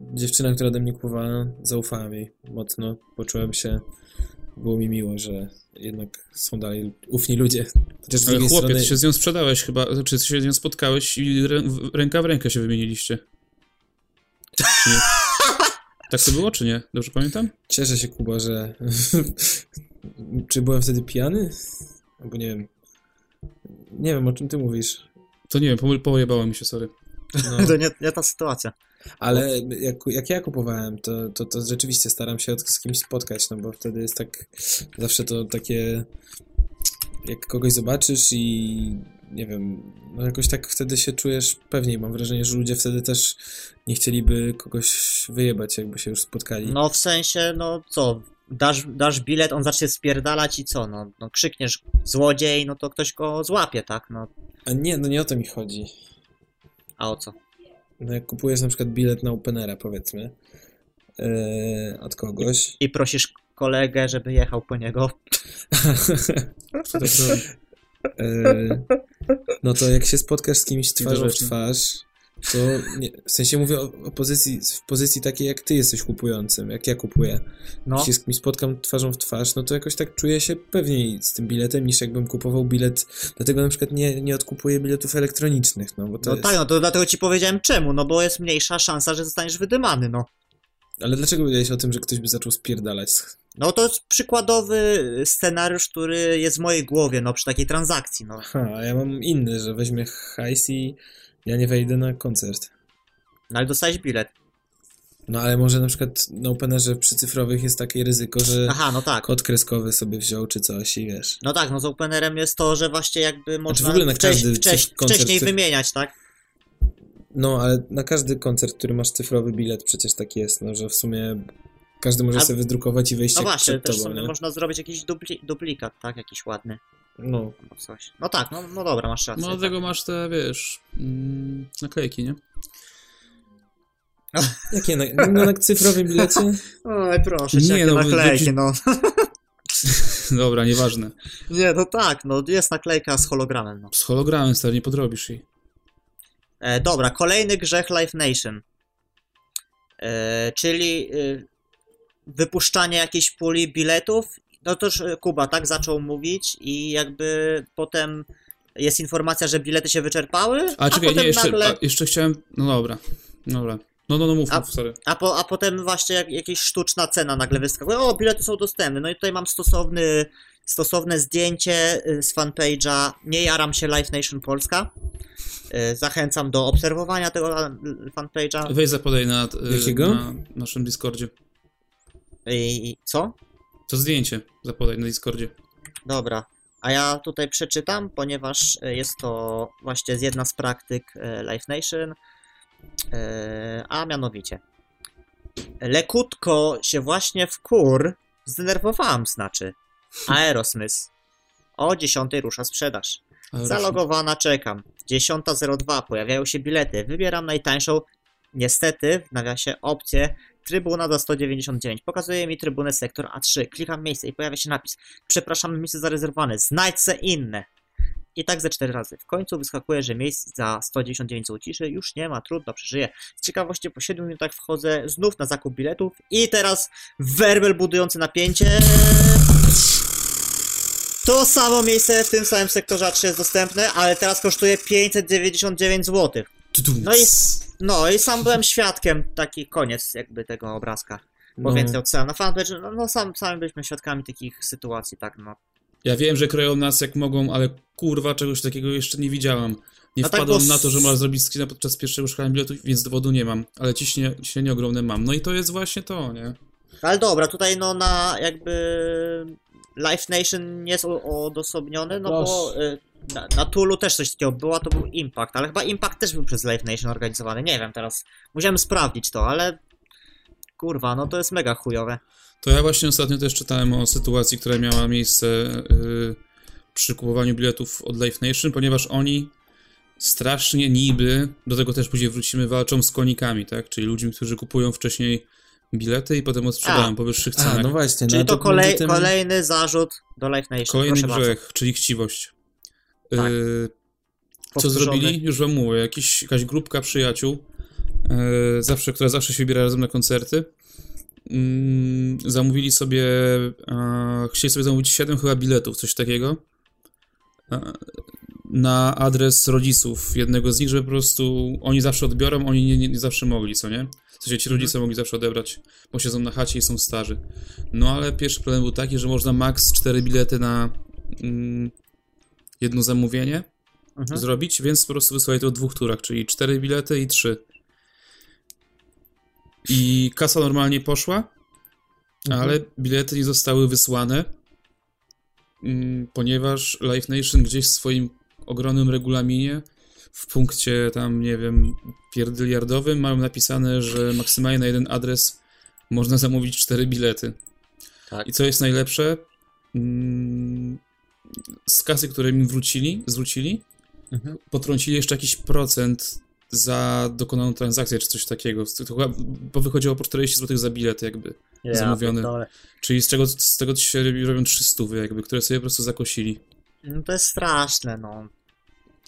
dziewczyna, która ode mnie kupowała, zaufałem jej mocno. Poczułem się, było mi miło, że jednak są dalej ufni ludzie. Chociaż z Ale chłopie, strony... ty się z nią sprzedałeś chyba, czy ty się z nią spotkałeś i rę, w- ręka w rękę się wymieniliście. Czy nie? Tak to było, czy nie? Dobrze pamiętam? Cieszę się, Kuba, że... Czy byłem wtedy pijany? Albo nie wiem. Nie wiem, o czym ty mówisz. To nie wiem, pojebało mi się, sorry. No. To nie, nie ta sytuacja. Ale jak, jak ja kupowałem, to, to, to rzeczywiście staram się od- z kimś spotkać, no bo wtedy jest tak, zawsze to takie, jak kogoś zobaczysz i nie wiem, no jakoś tak wtedy się czujesz pewniej. Mam wrażenie, że ludzie wtedy też nie chcieliby kogoś wyjebać, jakby się już spotkali. No w sensie, no co, dasz, dasz bilet, on zacznie spierdalać i co, no, no krzykniesz złodziej, no to ktoś go złapie, tak, no, A nie, no nie o to mi chodzi. a o co? No jak kupujesz na przykład bilet na Openera, powiedzmy, yy, od kogoś, I prosisz kolegę, żeby jechał po niego. Kto tak robi? Yy, no to jak się spotkasz z kimś twarzą w twarz, to nie, w sensie mówię o, o pozycji, w pozycji takiej jak ty jesteś kupującym, jak ja kupuję. No, się z kimś spotkam twarzą w twarz, no to jakoś tak czuję się pewniej z tym biletem niż jakbym kupował bilet. Dlatego na przykład nie, nie odkupuję biletów elektronicznych, no bo to no jest... tak, no to dlatego ci powiedziałem czemu, no bo jest mniejsza szansa, że zostaniesz wydymany, no. Ale dlaczego powiedziałeś o tym, że ktoś by zaczął spierdalać? No to jest przykładowy scenariusz, który jest w mojej głowie, no przy takiej transakcji, no. Ha, a ja mam inny, że weźmie hajs i ja nie wejdę na koncert. No ale dostałeś bilet. No ale może na przykład na Openerze przy cyfrowych jest takie ryzyko, że Aha, no tak. kod kreskowy sobie wziął czy coś i wiesz. No tak, no z openerem jest to, że właśnie jakby można w ogóle na wcześ- każdy wcześ- koncert wcześniej cyf- wymieniać, tak? No, ale na każdy koncert, który masz cyfrowy bilet, przecież tak jest, no, że w sumie każdy może A- sobie wydrukować i wejść No właśnie, też tobą, sobie nie? można zrobić jakiś dupli duplikat, tak? Jakiś ładny. No. albo coś. No tak, no, no dobra, masz rację. No tak. dlatego masz te, wiesz, mm, naklejki, nie? Jakie na, no, na cyfrowym bilecie? Oj, proszę cię, Nie, no, naklejki, wy- no. Dobra, nieważne. Nie, no tak, no jest naklejka z hologramem, no. Z hologramem, stary, nie podrobisz jej. E, dobra, kolejny grzech Live Nation. E, czyli e, wypuszczanie jakiejś puli biletów. No to już e, Kuba tak zaczął mówić i jakby potem jest informacja, że bilety się wyczerpały, A, a, czekaj, potem nie, jeszcze, nagle... a, jeszcze chciałem, no dobra, dobra. No, no, no, mów, A- mów, sorry. A, po, a potem właśnie jak, jakaś sztuczna cena nagle wyskakuje. O, bilety są dostępne. No i tutaj mam stosowny, stosowne zdjęcie y, z fanpage'a Nie jaram się Live Nation Polska. Y, Zachęcam do obserwowania tego fanpage'a. Weź zapodaj na, y, na naszym Discordzie. I, I co? To zdjęcie zapodaj na Discordzie. Dobra. A ja tutaj przeczytam, ponieważ y, jest to właśnie jedna z praktyk y, Live Nation. Y, A mianowicie. Lekutko się właśnie w kur zdenerwowałam, znaczy. Aerosmith. O 10 rusza sprzedaż. Zalogowana czekam. 10.02 pojawiają się bilety. Wybieram najtańszą. Niestety, w nawiasie opcję trybuna za 199. Pokazuje mi trybunę sektor A3. Klikam miejsce i pojawia się napis. Przepraszam, miejsce zarezerwowane. Znajdź se inne. I tak ze cztery razy. W końcu wyskakuje, że miejsc za 199 są ciszy. Już nie ma, trudno, przeżyję. Z ciekawości po 7 minutach wchodzę znów na zakup biletów. I teraz werbel budujący napięcie. To samo miejsce w tym samym sektorze A3 jest dostępne, ale teraz kosztuje 599 zł. No i, no i sam byłem świadkiem, taki koniec jakby tego obrazka. Bo No. więcej odsłałem na fanpage, no, no sam, sami byliśmy świadkami takich sytuacji, tak no. Ja wiem, że kroją nas jak mogą, ale kurwa, czegoś takiego jeszcze nie widziałam. Nie No tak, wpadłem bo na to, że można zrobić screena podczas pierwszego szukania biletu, więc dowodu nie mam. Ale ciśnie, ciśnienie ogromne mam. No i to jest właśnie to, nie? Ale dobra, tutaj no na jakby Live Nation nie jest o- odosobniony, no bo y, na, na Tulu też coś takiego było, to był Impact, ale chyba Impact też był przez Live Nation organizowany, nie wiem teraz. Musiałem sprawdzić to, ale kurwa, no to jest mega chujowe. To ja właśnie ostatnio też czytałem o sytuacji, która miała miejsce yy, przy kupowaniu biletów od Live Nation, ponieważ oni strasznie niby, do tego też później wrócimy, walczą z konikami, tak? Czyli ludźmi, którzy kupują wcześniej bilety i potem odsprzedają A. po wyższych A, cenach. no właśnie. Czyli no, to kolej, między tym- kolejny zarzut do Live Nation. Kolejny grzech, czyli chciwość. Tak. Yy, co zrobili? Już wam mówię. Jakiś, jakaś grupka przyjaciół, e, zawsze, która zawsze się wybiera razem na koncerty, mm, zamówili sobie, chcieli sobie zamówić 7 chyba biletów, coś takiego, na adres rodziców jednego z nich, żeby po prostu oni zawsze odbiorą, oni nie, nie, nie zawsze mogli, co nie? W sensie ci rodzice mogli zawsze odebrać, bo siedzą na chacie i są starzy. No ale pierwszy problem był taki, że można max 4 bilety na mm, jedno zamówienie, Mhm. zrobić, więc po prostu wysłali to w dwóch turach, czyli cztery bilety i trzy. I kasa normalnie poszła, Mhm. ale bilety nie zostały wysłane, mm, ponieważ Live Nation gdzieś w swoim ogromnym regulaminie w punkcie tam, nie wiem, pierdyliardowym mają napisane, że maksymalnie na jeden adres można zamówić cztery bilety. Tak. I co jest najlepsze? Mm, Z kasy, które mi wrócili, zwrócili, Mhm. potrącili jeszcze jakiś procent za dokonaną transakcję, czy coś takiego. Bo wychodziło po 40 zł za bilet jakby. Ja zamówiony. Czyli z tego, z tego się robi- robią 300 jakby, które sobie po prostu zakosili. No to jest straszne, no.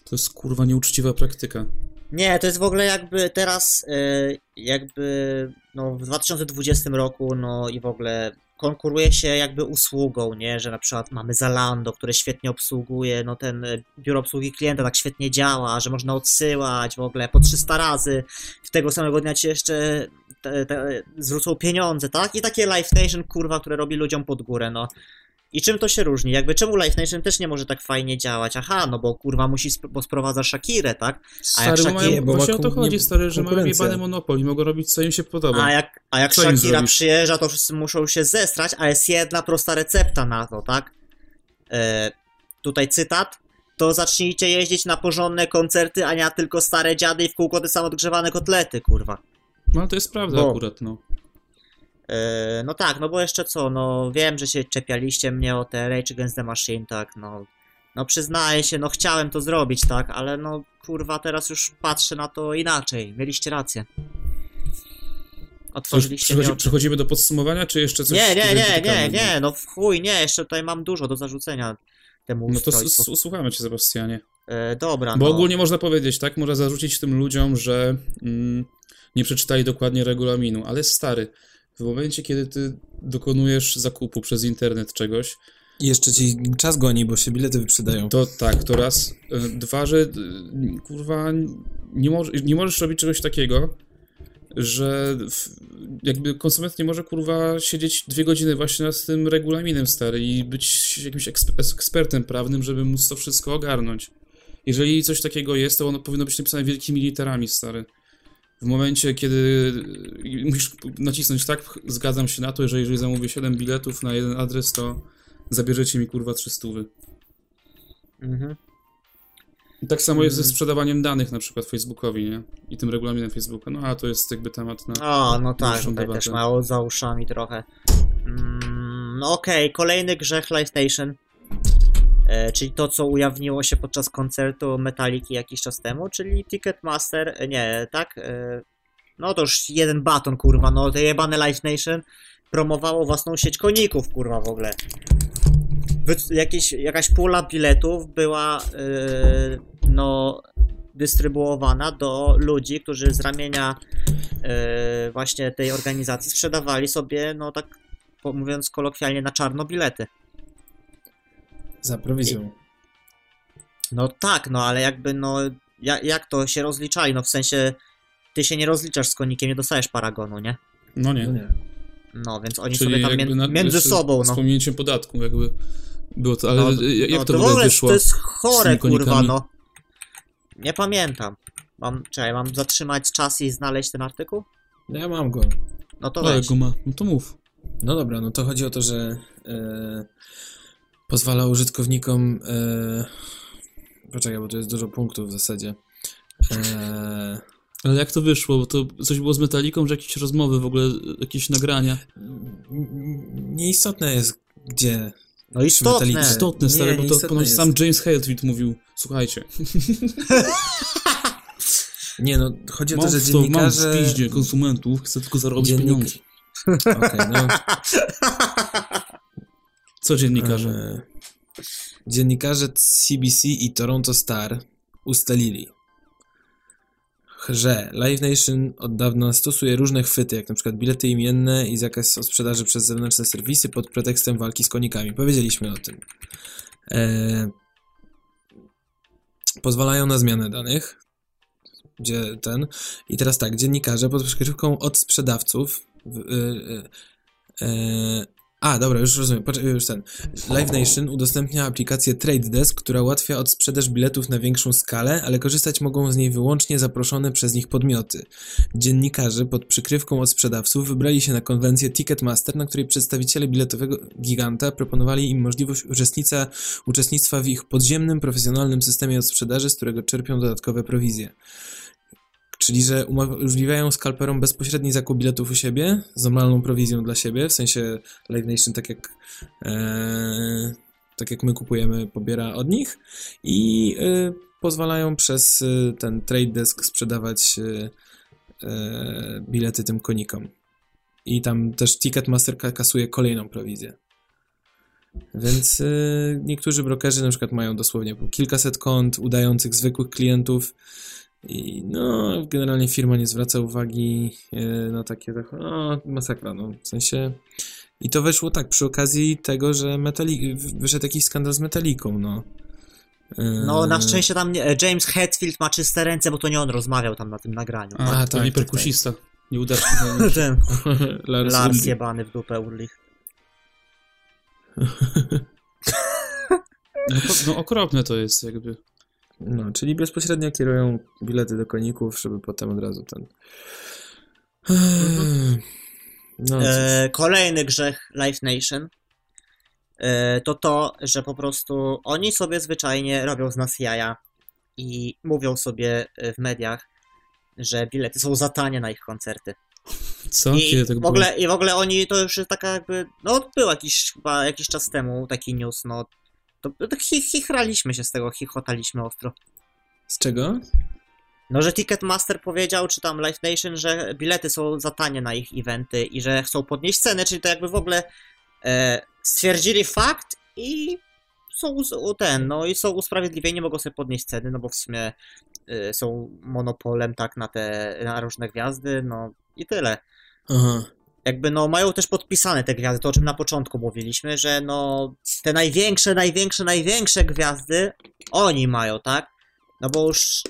To jest kurwa nieuczciwa praktyka. Nie, to jest w ogóle jakby teraz, y, jakby no, w 2020 roku, no i w ogóle konkuruje się jakby usługą, nie? Że na przykład mamy Zalando, które świetnie obsługuje, no ten y, biuro obsługi klienta tak świetnie działa, że można odsyłać w ogóle po 300 razy, w tego samego dnia ci jeszcze te, te, zwrócą pieniądze, tak? I takie Live Nation, kurwa, które robi ludziom pod górę, no. I czym to się różni? Jakby czemu Live Nation też nie może tak fajnie działać? Aha, no bo kurwa musi, sp- bo sprowadza Shakirę, tak? A jak Stary, bo Shakira- mają, bo ma właśnie o to chodzi, stary, że mają jebany monopol i mogą robić co im się podoba. A jak, a jak Co Shakira przyjeżdża, to wszyscy muszą się zestrać, a jest jedna prosta recepta na to, tak? E, tutaj cytat. To zacznijcie jeździć na porządne koncerty, a nie tylko stare dziady i w kółko te samo odgrzewane kotlety, kurwa. No to jest prawda Bo- akurat, no. E, no tak, no bo jeszcze co, no wiem, że się czepialiście mnie o te Rage Against the Machine, tak, no No przyznaję się, no chciałem to zrobić, tak, ale no kurwa teraz już patrzę na to inaczej. Mieliście rację. Otworzyliście przechodzi, oczy. przechodzimy do podsumowania, czy jeszcze coś? Nie, nie, nie, nie, nie, no w chuj, nie, jeszcze tutaj mam dużo do zarzucenia temu No to słuchamy cię, Sebastianie. E, dobra, Bo no. ogólnie można powiedzieć, tak? Można zarzucić tym ludziom, że mm, nie przeczytali dokładnie regulaminu, ale stary, w momencie, kiedy ty dokonujesz zakupu przez internet czegoś, I jeszcze ci czas goni, bo się bilety wyprzedają. to tak, to raz. Dwa, że y, kurwa nie, może, nie możesz robić czegoś takiego, że w, jakby konsument nie może kurwa siedzieć dwie godziny właśnie nad tym regulaminem stary i być jakimś eksp- ekspertem prawnym, żeby móc to wszystko ogarnąć. Jeżeli coś takiego jest, to ono powinno być napisane wielkimi literami, stary. W momencie, kiedy musisz nacisnąć tak, zgadzam się na to, że jeżeli zamówię 7 biletów na jeden adres, to zabierzecie mi kurwa 300. Mhm. I tak samo jest ze Mm. sprzedawaniem danych na przykład Facebookowi, nie? I tym regulaminem Facebooka. No a to jest jakby temat na... O, no tak, tutaj debatę. też mało za uszami trochę. Mm, no okej, kolejny grzech. E, czyli to, co ujawniło się podczas koncertu Metaliki jakiś czas temu, czyli Ticketmaster, e, nie, tak? E, no to już jeden baton, kurwa, no to jebane Live Nation promowało własną sieć koników, kurwa, w ogóle. Jakieś, jakaś pula biletów była, e, no, dystrybuowana do ludzi, którzy z ramienia e, właśnie tej organizacji sprzedawali sobie, no tak mówiąc kolokwialnie, na czarno bilety. Za prowizją. No tak, no ale jakby, no, jak, jak to się rozliczali? No w sensie, ty się nie rozliczasz z konikiem, nie dostajesz paragonu, nie? No nie. No nie. No, więc oni Czyli sobie tam mię- na- między sobą, Z no. pominięciem podatku jakby było to, ale no, jak no, to w ogóle wyszło? To jest z chore, kurwa, no. Nie pamiętam. Mam, czekaj, mam zatrzymać czas i znaleźć ten artykuł? No ja mam go. No to No, jak weź. go ma? No to mów. No dobra, no to chodzi o to, że e, pozwala użytkownikom. E, poczekaj, bo to jest dużo punktów w zasadzie. E, Ale jak to wyszło? Bo to coś było z Metaliką, że jakieś rozmowy, w ogóle jakieś nagrania. nieistotne jest, gdzie. No istotne. Istotne, Nie, stary, bo to nieistotne ponoć jest. sam James Hetfield mówił, słuchajcie, Nie, no chodzi o to, że to, mam w dziennikarze. piździe konsumentów, chcę tylko zarobić Dziennik- pieniądze. Okej, no. Co dziennikarze? E, dziennikarze CBC i Toronto Star ustalili, że Live Nation od dawna stosuje różne chwyty, jak przykład bilety imienne i zakaz sprzedaży przez zewnętrzne serwisy pod pretekstem walki z konikami. Powiedzieliśmy o tym. E, pozwalają na zmianę danych, gdzie ten. I teraz tak, dziennikarze pod przykrywką od sprzedawców. W, y, y, y, a, dobra, już rozumiem. Poczekaj, już ten. Live Nation udostępnia aplikację Trade Desk, która ułatwia odsprzedaż biletów na większą skalę, ale korzystać mogą z niej wyłącznie zaproszone przez nich podmioty. Dziennikarze pod przykrywką od sprzedawców wybrali się na konwencję Ticketmaster, na której przedstawiciele biletowego giganta proponowali im możliwość uczestnictwa, uczestnictwa w ich podziemnym, profesjonalnym systemie odsprzedaży, z którego czerpią dodatkowe prowizje. Czyli, że umożliwiają skalperom bezpośredni zakup biletów u siebie z normalną prowizją dla siebie, w sensie Live Nation, tak jak, e, tak jak my kupujemy, pobiera od nich i e, pozwalają przez e, ten trade desk sprzedawać e, e, bilety tym konikom. I tam też Ticketmaster ka- kasuje kolejną prowizję. Więc e, niektórzy brokerzy na przykład mają dosłownie po kilkaset kont udających zwykłych klientów i no, generalnie firma nie zwraca uwagi e, na takie, tak, no, masakra, no, w sensie... I to wyszło tak, przy okazji tego, że metali... wyszedł jakiś skandal z Metaliką, no. E, No, na szczęście tam nie, James Hetfield ma czyste ręce, bo to nie on rozmawiał tam na tym nagraniu. A, tak, tak, tak. perkusista. Nieudaczny. Ten Lars, Lars jebany w dupę Urlich. No, no okropne to jest jakby. No, czyli bezpośrednio kierują bilety do koników, żeby potem od razu ten... No, cóż. E, kolejny grzech Life Nation e, to to, że po prostu oni sobie zwyczajnie robią z nas jaja i mówią sobie e, w mediach, że bilety są za tanie na ich koncerty. Co? I Kiedy tak w było? ogóle, I w ogóle oni to już jest taka jakby, no był jakiś chyba jakiś czas temu taki news, no To, to chi, chichraliśmy się z tego, chichotaliśmy ostro. Z czego? No, że Ticketmaster powiedział, czy tam Live Nation, że bilety są za tanie na ich eventy i że chcą podnieść ceny, czyli to jakby w ogóle e, stwierdzili fakt i są ten, no i są usprawiedliwieni, mogą sobie podnieść ceny, no bo w sumie e, są monopolem tak na te, na różne gwiazdy, no i tyle. Aha. Jakby no mają też podpisane te gwiazdy, to o czym na początku mówiliśmy, że no te największe, największe, największe gwiazdy oni mają, tak? No bo już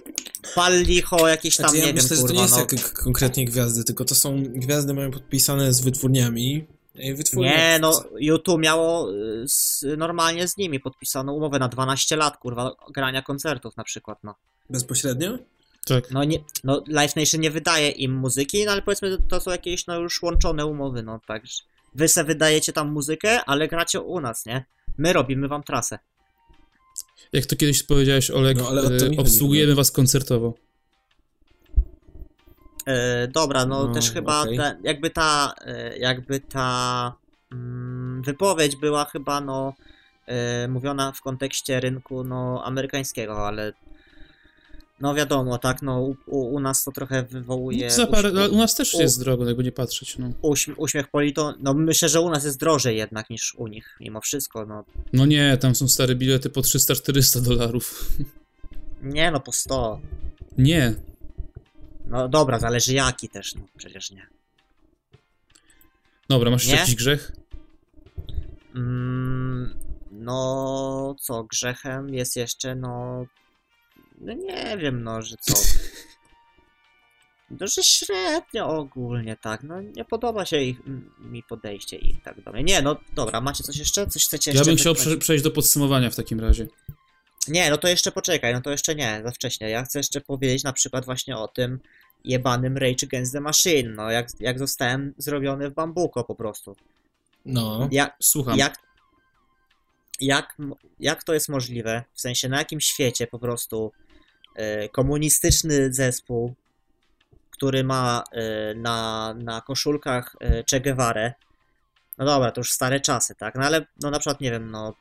pal licho jakieś tam, Znaczy, ja nie myślę, wiem, że to kurwa, nie jest no. jak konkretnie gwiazdy, tylko to są gwiazdy mają podpisane z wytwórniami. I wytwórnie... Nie, no YouTube miało y, z, normalnie z nimi podpisaną umowę na 12 lat, kurwa, grania koncertów na przykład, no. Bezpośrednio? Tak. No, nie, no Live Nation nie wydaje im muzyki, no ale powiedzmy to są jakieś no już łączone umowy, no tak. Wy se wydajecie tam muzykę, ale gracie u nas, nie? My robimy wam trasę. Jak to kiedyś powiedziałeś, Olek, No, e, chodzi, obsługujemy was koncertowo. E, dobra, no, No, też chyba okej. te, jakby ta, e, jakby ta mm, wypowiedź była chyba no e, mówiona w kontekście rynku no amerykańskiego, ale no wiadomo, tak, no u, u, nas to trochę wywołuje parę, uś- ale u nas też u- jest drogo, jakby nie patrzeć, no. uśm, uśmiech polito, no myślę, że u nas jest drożej jednak niż u nich, mimo wszystko, no No nie, tam są stare bilety po 300-400 dolarów. nie no po 100, Nie. no dobra, zależy jaki też, no przecież nie. Dobra, masz jeszcze Nie? jakiś grzech? Mm, no, co, grzechem jest jeszcze, no. No nie wiem, no, że co. No, że średnio ogólnie, tak. No, nie podoba się ich, m- mi podejście ich tak do mnie. Nie, no dobra, macie coś jeszcze? Coś chcecie Ja jeszcze bym chciał prze przejść do podsumowania w takim razie. Nie, no to jeszcze poczekaj, no to jeszcze nie, za wcześnie. Ja chcę jeszcze powiedzieć na przykład właśnie o tym jebanym Rage Against the Machine, no, jak, jak zostałem zrobiony w bambuko po prostu. No. Ja, Słucham. jak, jak, jak to jest możliwe? W sensie, na jakim świecie po prostu komunistyczny zespół, który ma e, na, na koszulkach e, Che Guevara, no dobra, to już stare czasy, tak? No ale, no na przykład, nie wiem, no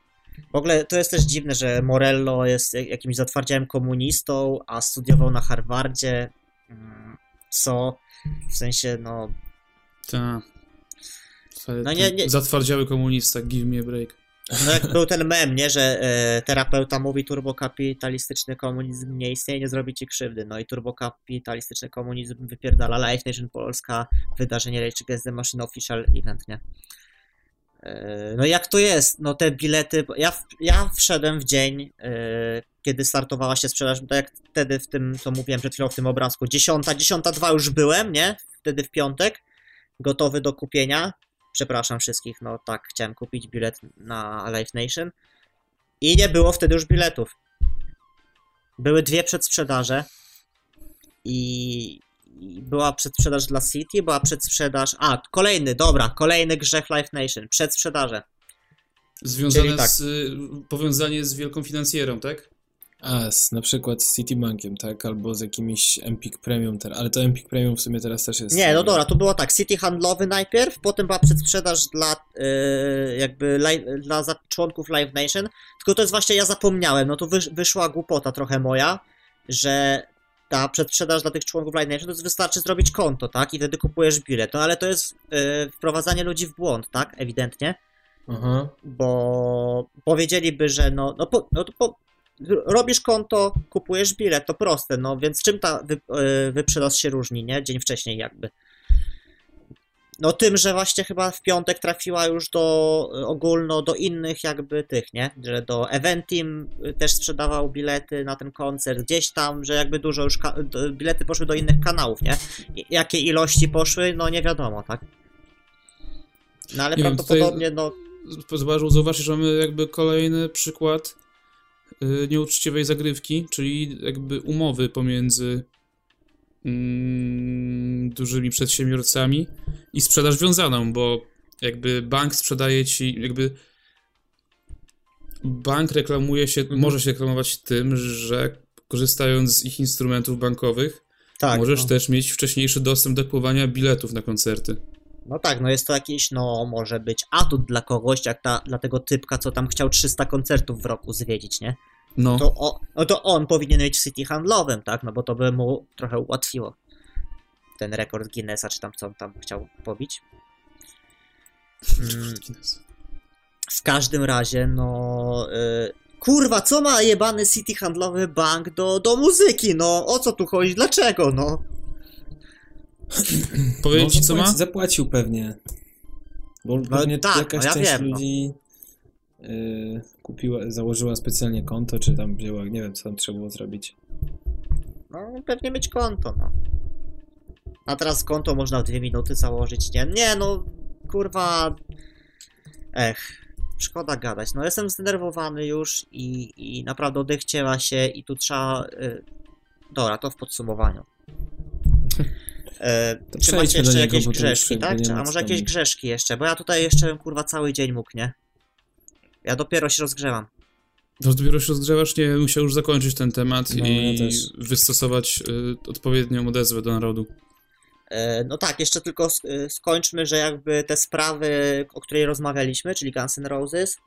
w ogóle to jest też dziwne, że Morello jest jak- jakimś zatwardziałym komunistą, a studiował na Harvardzie, mm, co w sensie, no Ta. No nie- nie- Zatwardziały komunista, give me a break. No jak był ten mem, nie, że e, terapeuta mówi turbokapitalistyczny komunizm nie istnieje, nie zrobi ci krzywdy. No i turbokapitalistyczny komunizm wypierdala Live Nation Polska, wydarzenie Rage Against the Machine Official Event, nie? E, no jak to jest? No te bilety, ja, ja wszedłem w dzień, e, kiedy startowała się sprzedaż, to jak wtedy w tym, co mówiłem przed chwilą w tym obrazku, dziesiąta, dziesiąta dwa już byłem, nie? Wtedy w piątek, gotowy do kupienia, przepraszam wszystkich, no tak, chciałem kupić bilet na Live Nation i nie było wtedy już biletów. Były dwie przedsprzedaże i, i była przedsprzedaż dla City, była przedsprzedaż, a kolejny, dobra, kolejny grzech Live Nation, przedsprzedaże. Związane tak. z... y, Powiązanie z wielką finansjerą, tak? A, z, na przykład z Citibankiem, tak? Albo z jakimś Empik Premium, ter- ale to Empik Premium w sumie teraz też jest... Nie, no dobra, to było tak, City handlowy najpierw, potem była przedsprzedaż dla yy, jakby live, dla członków Live Nation, tylko to jest właśnie, ja zapomniałem, no to wysz, wyszła głupota trochę moja, że ta przedsprzedaż dla tych członków Live Nation to jest wystarczy zrobić konto, tak, i wtedy kupujesz bilet, no ale to jest yy, wprowadzanie ludzi w błąd, tak, ewidentnie, Aha. bo powiedzieliby, że no, no, po, no to po, robisz konto, kupujesz bilet, to proste, no więc czym ta wy, yy, wyprzedaż się różni, nie? Dzień wcześniej jakby. No tym, że właśnie chyba w piątek trafiła już do y, ogólno, do innych jakby tych, nie? Że do Eventim y, też sprzedawał bilety na ten koncert, gdzieś tam, że jakby dużo już bilety poszły do innych kanałów, nie? I, jakie ilości poszły, no nie wiadomo, tak? No ale Nie wiem, prawdopodobnie, no Zauważył, zauważyć, że mamy jakby kolejny przykład nieuczciwej zagrywki, czyli jakby umowy pomiędzy mm, dużymi przedsiębiorcami i sprzedaż wiązaną, bo jakby bank sprzedaje ci, jakby bank reklamuje się, Mhm. może się reklamować tym, że korzystając z ich instrumentów bankowych, tak. możesz no. też mieć wcześniejszy dostęp do kupowania biletów na koncerty. No tak, no jest to jakiś, no może być atut dla kogoś, jak ta, dla tego typka, co tam chciał 300 koncertów w roku zwiedzić, nie? No, To o, no to on powinien mieć w City handlowym, tak? No bo to by mu trochę ułatwiło ten rekord Guinnessa, czy tam co on tam chciał pobić. Mm, w każdym razie, no. Y, kurwa, co ma jebany City handlowy bank do, do muzyki? No, o co tu chodzi? Dlaczego? No. Powiedzieć ci, no, co ma? zapłaci- Zapłacił pewnie. Bo pewnie tak, jakaś no ja część wiem, no. ludzi y, kupiła, założyła specjalnie konto, czy tam wzięła, nie wiem co tam trzeba było zrobić. No, pewnie mieć konto, no. A teraz konto można w dwie minuty założyć, nie? Nie, no, kurwa. Ech, szkoda gadać. No, jestem zdenerwowany już i, i naprawdę odechciała się i tu trzeba... Y... Dobra, to w podsumowaniu. E, To czy macie jeszcze niego, jakieś grzeszki, tak? Czy, a może tam- jakieś grzeszki jeszcze? Bo ja tutaj jeszcze bym, kurwa cały dzień mógł, nie? Ja dopiero się rozgrzewam. To dopiero się rozgrzewasz, nie musiał już zakończyć ten temat No, i ja wystosować y, odpowiednią odezwę do narodu. E, No tak, jeszcze tylko y, skończmy, że jakby te sprawy, o której rozmawialiśmy, czyli Guns N' Roses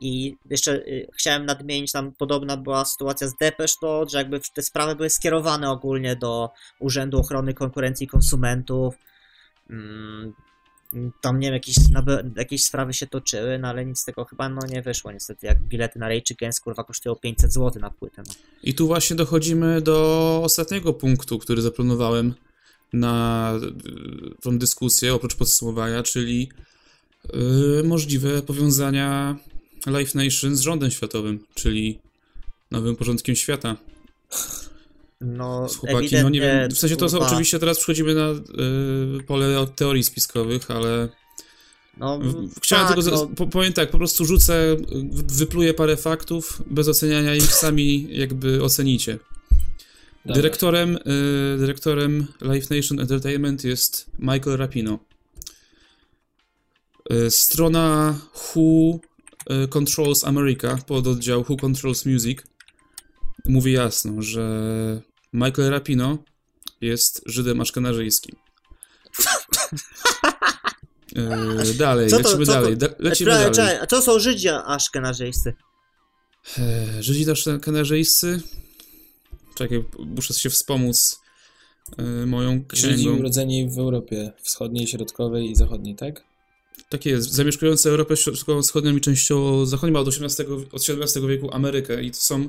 i jeszcze y, chciałem nadmienić, tam podobna była sytuacja z Mode, że jakby te sprawy były skierowane ogólnie do Urzędu Ochrony Konkurencji i Konsumentów. Mm, Tam nie wiem, jakieś, jakieś sprawy się toczyły, no ale nic z tego chyba no nie wyszło niestety, jak bilety na Rage Against kurwa kosztują 500 zł na płytę. No. I tu właśnie dochodzimy do ostatniego punktu, który zaplanowałem na y, tą dyskusję, oprócz podsumowania, czyli y, możliwe powiązania Live Nation z rządem światowym, czyli nowym porządkiem świata. No, Z chłopaki, no nie wiem, w sensie to są, oczywiście teraz przechodzimy na y, pole od teorii spiskowych, ale No, w- chciałem tak, tylko, no, powiem tak, po prostu rzucę, wypluję parę faktów, bez oceniania ich, sami jakby ocenicie. Dobra. Dyrektorem, y, dyrektorem Live Nation Entertainment jest Michael Rapino. Y, strona Who Controls America, pododdział Who Controls Music, mówi jasno, że Michael Rapino jest Żydem aszkenazyjskim. Y, dalej, Co to- lecimy co to- dalej, da, lecimy dalej. czekaj, a co są Żydzi aszkenazyjscy? E, Żydzi aszkenazyjscy? Czekaj, muszę się wspomóc e, moją Żydzi księgą. urodzeni w Europie Wschodniej, Środkowej i Zachodniej, tak? Tak jest, zamieszkujące Europę Środkowo-Wschodnią i częściowo zachodnią, od XVIII, od XVII wieku Amerykę i to są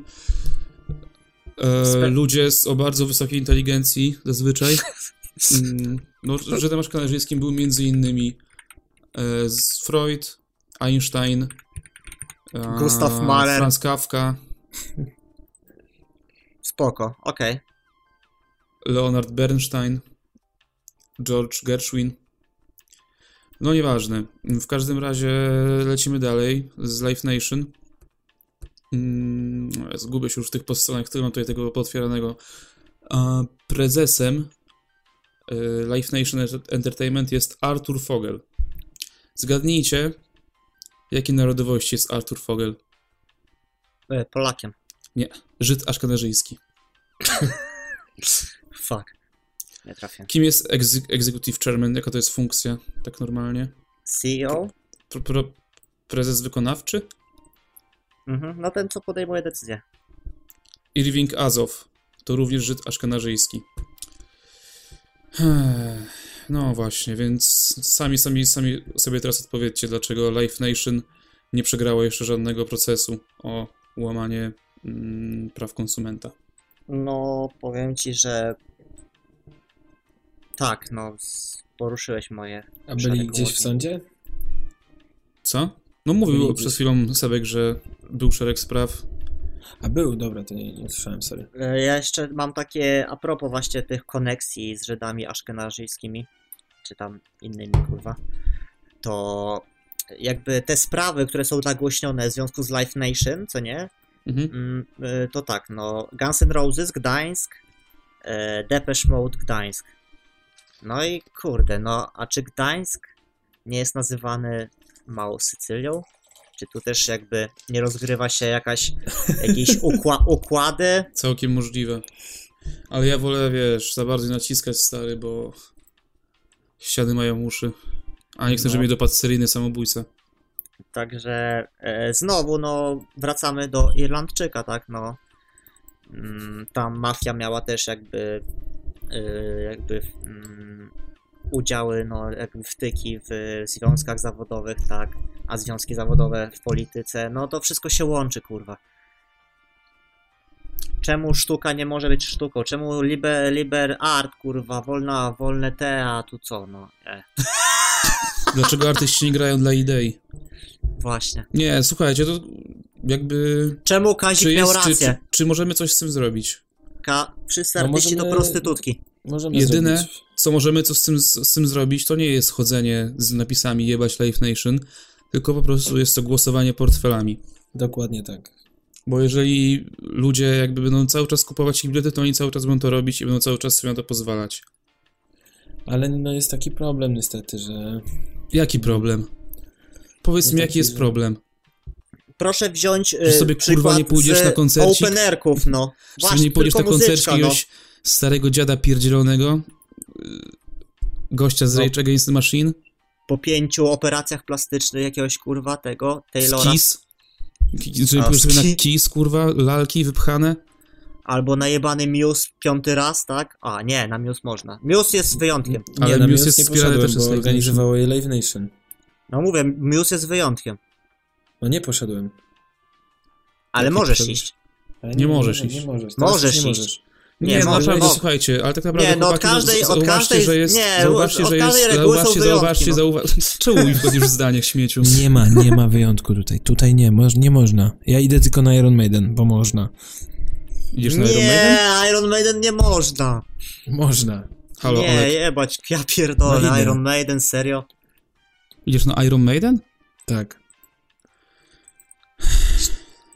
e, ludzie z, o bardzo wysokiej inteligencji zazwyczaj. Mm, no, Żydem aszkenazyjskim był między innymi e, Freud, Einstein, e, Gustav Mahler. Franz Kafka, Spoko, okej. Leonard Bernstein, George Gershwin. No nieważne. W każdym razie lecimy dalej z Live Nation. Mm, Zgubię się już w tych podstronach, które mam tutaj tego potwieranego. Prezesem y, Live Nation Entertainment jest Arthur Fogel. Zgadnijcie, jakiej narodowości jest Arthur Fogel? E, Polakiem. Żyd aszkenazyjski. Fuck. Nie trafię. Kim jest ex- Executive Chairman? Jaka to jest funkcja, tak normalnie? CEO? Prezes wykonawczy? Mhm, no ten, co podejmuje decyzję. Irving Azow. To również Żyd aszkenazyjski. No właśnie, więc sami, sami, sami sobie teraz odpowiedzcie, dlaczego Life Nation nie przegrało jeszcze żadnego procesu o łamanie mm, praw konsumenta. No, powiem ci, że... Tak, no, poruszyłeś moje... A byli gdzieś w sądzie? Co? No mówił Byli przed gdzieś- chwilą Sebek, że był szereg spraw. A był, dobra, to nie, nie słyszałem, sorry. E, Ja jeszcze mam takie, a propos właśnie tych koneksji z Żydami aszkenazyjskimi, czy tam innymi, kurwa, to jakby te sprawy, które są nagłośnione w związku z Live Nation, co nie, Mhm. Mm, y, to tak, no Guns N' Roses Gdańsk, e, Depeche Mode Gdańsk. No i kurde, no a czy Gdańsk nie jest nazywany małą Sycylią? Czy tu też jakby nie rozgrywa się jakaś jakieś ukła układy? Całkiem możliwe. Ale ja wolę, wiesz, za bardzo naciskać stary, bo ściany mają uszy. A nie chcę, No. żeby mnie dopadł seryjny samobójca. Także e, znowu, no, wracamy do Irlandczyka, tak, no. Mm, tam mafia miała też jakby, jakby mm, udziały, no, jakby wtyki w związkach zawodowych, tak, a związki zawodowe w polityce, no to wszystko się łączy, kurwa. Czemu sztuka nie może być sztuką? Czemu liber, liber art, kurwa, wolna, wolne te, a tu co, no, e, Dlaczego artyści nie grają dla idei? właśnie. Nie, słuchajcie, to jakby... Czemu Kazik Czy, miał jest, czy, rację? czy, czy możemy coś z tym zrobić? Ka- wszyscy No artyści to możemy- prostytutki. Możemy Jedyne, zrobić. co możemy co z, tym, z, z tym zrobić, to nie jest chodzenie z napisami jebać Life Nation, tylko po prostu jest to głosowanie portfelami. Dokładnie tak. Bo jeżeli ludzie jakby będą cały czas kupować ich bilety, to oni cały czas będą to robić i będą cały czas sobie na to pozwalać. Ale no jest taki problem niestety, że Jaki problem? Powiedz No mi, taki, jaki jest że- problem? Proszę wziąć Że y, sobie, kurwa, nie pójdziesz na koncercik? openerków, no. Właśnie, nie pójdziesz na muzyczka, no. jakiegoś starego dziada pierdzielonego? yy, Gościa z No. Rage Against the Machine? Po pięciu operacjach plastycznych jakiegoś, kurwa, tego, Taylora. Z Kiss? Ki- Czy A, pójdziesz sobie z na Ki- Kiss, kurwa? Lalki wypchane? Albo najebany Muse piąty raz, tak? A, nie, na Muse można. Muse jest wyjątkiem. Ale nie, na Muse Muse jest nie wspierany poszedłem, też bo Live organizowało je Live Nation. No mówię, Muse jest wyjątkiem. No nie poszedłem. Ale Jaki możesz poszedłeś? iść. Ale Nie możesz nie, iść. Nie możesz. Teraz Możesz nie iść. możesz. Nie, Nie, no może- naprawdę, słuchajcie, ale tak naprawdę Nie, no od każdej- od każdej- że jest, nie, zauważcie, od że jest, zauważcie, zauważcie, no. zauważcie, czemu mi wchodzisz w zdanie, śmieciu? Nie ma, nie ma wyjątku tutaj. Tutaj nie, moż, nie można. Ja idę tylko na Iron Maiden, bo można. Idziesz na Iron Maiden? Nie, Iron Maiden nie można. Można. Halo, nie, Olek, jebać, ja pierdolę, No. Iron Maiden, serio? idziesz na Iron Maiden? Tak.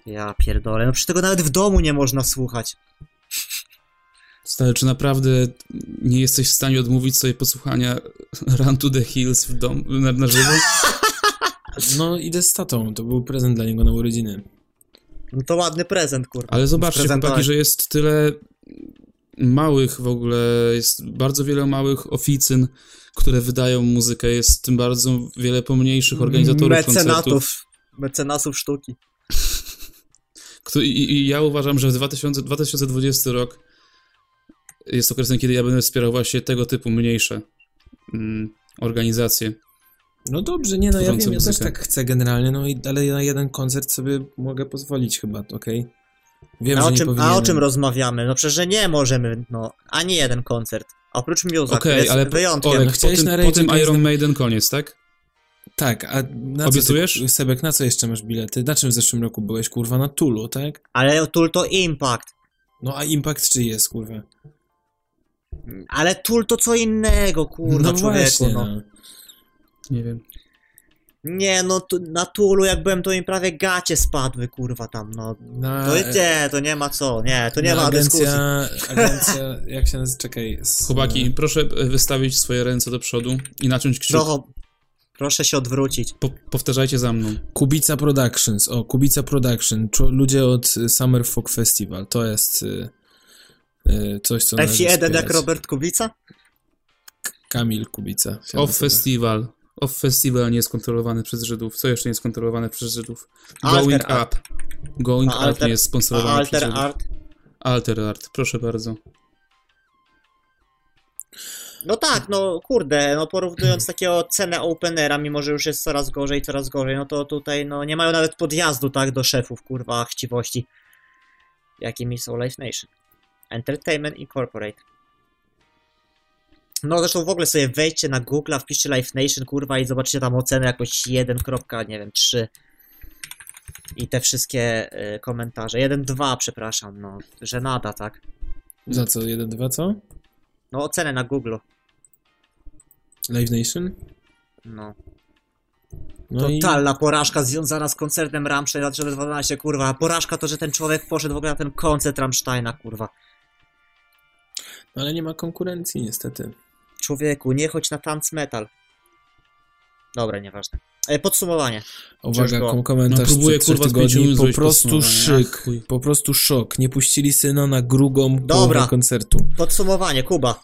Ja pierdolę, no przecież tego nawet w domu nie można słuchać. Stary, czy naprawdę nie jesteś w stanie odmówić sobie posłuchania Run to the Hills w dom, na, na żywo? No idę z tatą, to był prezent dla niego na urodziny. No to ładny prezent, kurwa. Ale zobaczcie, chłopaki, że jest tyle małych w ogóle, jest bardzo wiele małych oficyn, które wydają muzykę, jest tym bardzo wiele pomniejszych organizatorów koncertów. Mecenatów. Mecenasów sztuki. Kto- I, I ja uważam, że w 2000, 2020 rok jest okresem, kiedy ja będę wspierał właśnie tego typu mniejsze mm, organizacje. No dobrze, nie no, ja wiem, ja też muzykę. tak chcę generalnie, no i ale na jeden koncert sobie mogę pozwolić chyba, okej? Wiem, A że o, nie czym, a o czym rozmawiamy? No przecież że nie możemy, no, ani jeden koncert. Oprócz który jest ale po- wyjątkiem. Olek, po Chciałeś tym, na po tym Iron Maiden koniec, tak? Tak, a na Obiecujesz? co ty, Sebek, na co jeszcze masz bilety? Na czym w zeszłym roku byłeś, kurwa? Na Tulu, tak? Ale Tool to Impact. No a Impact czy jest, kurwa? Ale Tool to co innego, kurwa, no człowieku, właśnie, no. no. Nie wiem. Nie, no tu, na Tulu jak byłem, to mi prawie gacie spadły, kurwa, tam, no. Na, To nie, to nie ma co, nie, to nie ma dyskusji. agencja, agencja, jak się nazywa, czekaj. Z, Chłopaki, proszę e, wystawić swoje ręce do przodu i naciąć kciuk. Trochę, proszę się odwrócić. Po, powtarzajcie za mną. Kubica Productions, o, Kubica Production, czu- ludzie od y, Summer Folk Festival, to jest y, y, coś, co należy F1 jak. Robert Kubica? Kamil Kubica. Off. Festival. Off Festival nie jest kontrolowany przez Żydów. Co jeszcze nie jest kontrolowane przez Żydów? Alter Going Art. Up. Going A Up Alter- nie jest sponsorowany przez Alter Żydów. Art? Alter Art, proszę bardzo. No tak, no kurde, no porównując takiego cenę Openera, mimo że już jest coraz gorzej, coraz gorzej, no to tutaj no nie mają nawet podjazdu, tak, do szefów, kurwa, chciwości, jakimi są Life Nation. Entertainment Incorporate. No zresztą w ogóle sobie wejdźcie na Google, wpiszcie Life Nation, kurwa, i zobaczycie tam ocenę jakoś 1, kropka, nie wiem, 3. I te wszystkie y, komentarze. 1, 2, przepraszam, no, że nada, tak? Za co? Jeden, dwa, co? No ocenę na Google, Live Nation? no. No i, Totalna porażka związana z koncertem Rammstein 2012, kurwa. Porażka to, że ten człowiek poszedł w ogóle na ten koncert Rammsteina, kurwa. ale nie ma konkurencji niestety. Człowieku, nie chodź na tanc metal. Dobra, nieważne. E, podsumowanie. Uwaga, Ciężko. komentarz No, próbuję, kurwa, tygodni. Po prostu szyk, Ach, po prostu szok. Nie puścili syna na grugą Dobra. połowę koncertu. Podsumowanie, Kuba.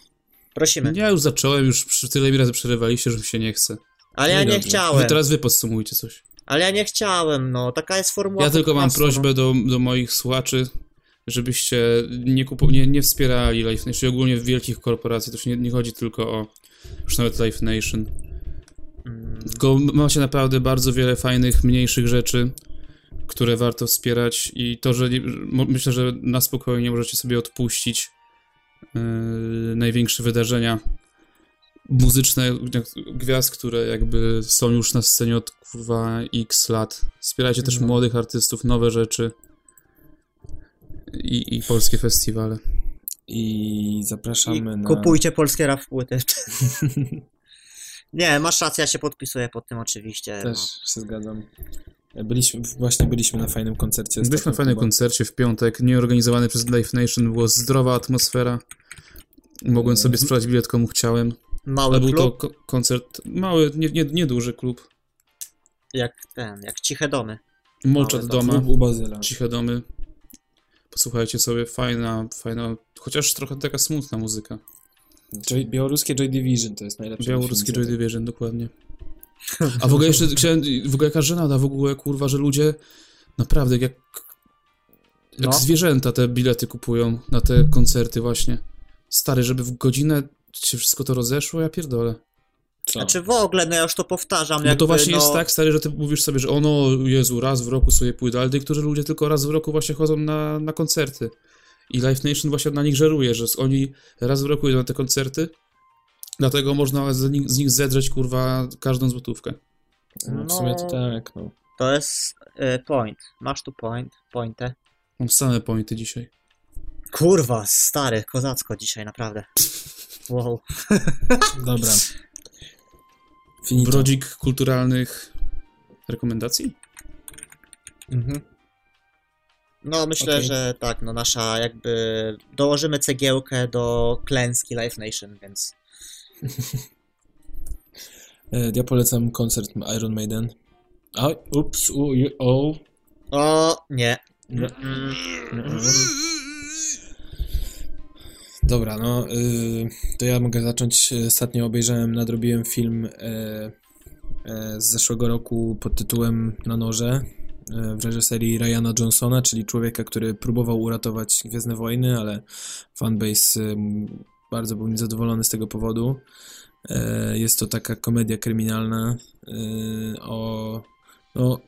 Prosimy. Ja już zacząłem, już przy tyle mi razy przerywaliście, że mi się nie chce. Ale ja No nie dobrze. Wy chciałem. teraz wy podsumujcie coś. Ale ja nie chciałem, no. Taka jest formuła Ja tylko mam prośbę do, do moich słuchaczy, żebyście nie, kupu, nie, nie wspierali Life Nation, ogólnie wielkich korporacji, to już nie, nie chodzi tylko o już nawet Life Nation. no. Mm, Tylko macie naprawdę bardzo wiele fajnych, mniejszych rzeczy, które warto wspierać i to, że nie, myślę, że na spokojnie możecie sobie odpuścić największe wydarzenia muzyczne gwiazd, które jakby są już na scenie od kurwa x lat. Wspierajcie też No. młodych artystów, nowe rzeczy i, i polskie festiwale. I I zapraszamy na... kupujcie polskie rap płyty. nie, masz rację, ja się podpisuję pod tym oczywiście. Też No. się zgadzam. Byliśmy, właśnie byliśmy na fajnym koncercie. Byliśmy na fajnym Kuba. koncercie w piątek, nieorganizowany przez Life Nation, była zdrowa atmosfera. Mogłem sobie sprzedać bilet komu chciałem. Mały Ale był to klub, ko- koncert mały, nie, nie, nieduży klub. jak ten, jak ciche domy. Molczat doma, ciche domy. Posłuchajcie sobie, fajna, fajna, chociaż trochę taka smutna muzyka. Joy, białoruskie Joy Division to jest najlepsze. Białoruskie Joy. Division, dokładnie. A w ogóle jeszcze chciałem, w ogóle jaka żenada w ogóle, kurwa, że ludzie naprawdę jak, jak No. zwierzęta te bilety kupują na te koncerty właśnie. Stary, żeby w godzinę się wszystko to rozeszło, ja pierdolę. Co? Znaczy w ogóle, no ja już to powtarzam. Bo jakby, to właśnie no, jest tak, stary, że ty mówisz sobie, że ono, Jezu, raz w roku sobie pójdę, ale niektórzy ludzie tylko raz w roku właśnie chodzą na, na koncerty. I Live Nation właśnie na nich żeruje, że oni raz w roku idą na te koncerty, dlatego można z nich, z nich zedrzeć, kurwa, każdą złotówkę. No, w sumie to No. tak, no. To jest y, point. Masz tu point, pointę. Mam same pointy dzisiaj. Kurwa, stary, kozacko dzisiaj, naprawdę. Wow. Dobra. Finito. Brodzik kulturalnych rekomendacji? Mhm. No, myślę, Okej. że tak, no nasza jakby dołożymy cegiełkę do klęski Life Nation, więc Ja polecam koncert Iron Maiden. Oj, ups, u, o. o nie. Nie. Dobra, no y, to ja mogę zacząć. Ostatnio obejrzałem, nadrobiłem film e, e, z zeszłego roku pod tytułem Na noże e, w reżyserii Ryana Johnsona, czyli człowieka, który próbował uratować Gwiezdne Wojny, ale fanbase bardzo był niezadowolony z tego powodu. E, Jest to taka komedia kryminalna y, o no,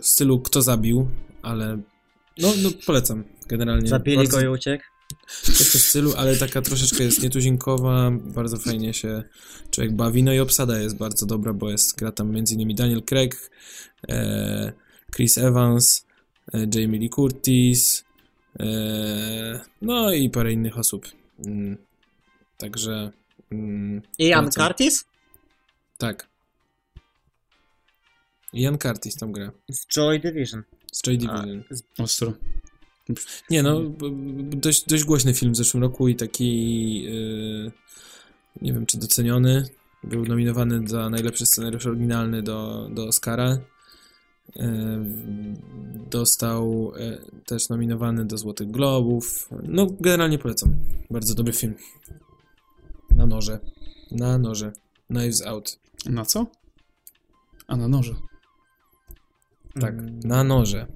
stylu Kto zabił, ale no, no polecam generalnie. Zabili Bardzo- go i uciekł. coś w tym stylu, ale taka troszeczkę jest nietuzinkowa, bardzo fajnie się człowiek bawi, no i obsada jest bardzo dobra, bo jest, gra tam m.in. Daniel Craig, e, Chris Evans, e, Jamie Lee Curtis, e, no i parę innych osób. Mm, także mm, Ian polecam. Curtis? Tak. Ian Curtis tam gra, Z Joy Division. z Joy Division. Ostro. Nie no, dość, dość głośny film w zeszłym roku i taki yy, nie wiem czy doceniony. Był nominowany za najlepszy scenariusz oryginalny do, do Oscara. Yy, dostał yy, też nominowany do Złotych Globów. No, generalnie polecam. Bardzo dobry film. Na noże. Na noże. Knives Out. Na co? A, na noże. Tak, Mm, na noże.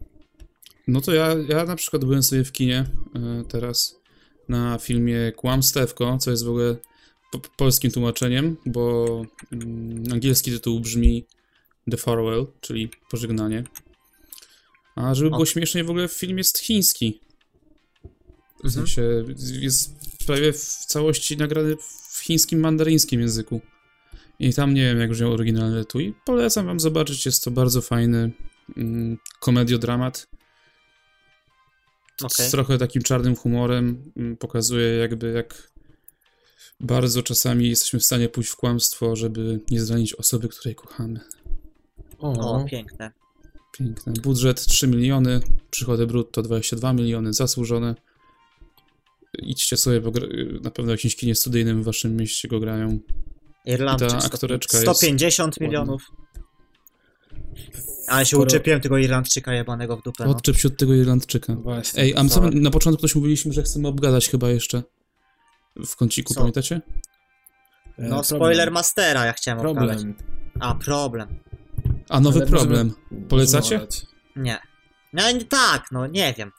No to ja, ja na przykład byłem sobie w kinie e, teraz na filmie Kłamstewko, co jest w ogóle po, polskim tłumaczeniem, bo mm, angielski tytuł brzmi The Farewell, czyli pożegnanie. A żeby było O. śmieszniej, w ogóle film jest chiński. W Mhm. sensie jest prawie w całości nagrany w chińskim, mandaryńskim języku. I tam nie wiem, jak brzmiał oryginalny tytuł. I polecam wam zobaczyć, jest to bardzo fajny mm, komediodramat. Okej. Z trochę takim czarnym humorem mm, pokazuje jakby jak bardzo czasami jesteśmy w stanie pójść w kłamstwo, żeby nie zranić osoby, której kochamy. O, piękne. Piękne. Budżet 3 miliony, przychody brutto 22 miliony, zasłużone. Idźcie sobie, bo na pewno w jakimś kinie studyjnym w waszym mieście go grają. Irlandczyk. I ta 100 aktoreczka jest 150 ładna. milionów. Ale się Skoro- uczepiłem tego Irlandczyka jebanego w dupę. No. Odczep się od tego Irlandczyka. Właśnie. Ej, a my na początku coś mówiliśmy, że chcemy obgadać chyba jeszcze w kąciku, Co? pamiętacie? E, No, spoiler Mastera ja chciałem obgadać. Problem. A, problem. A nowy Ale problem. Polecacie? możemy. Nie. No nie- tak, no nie wiem.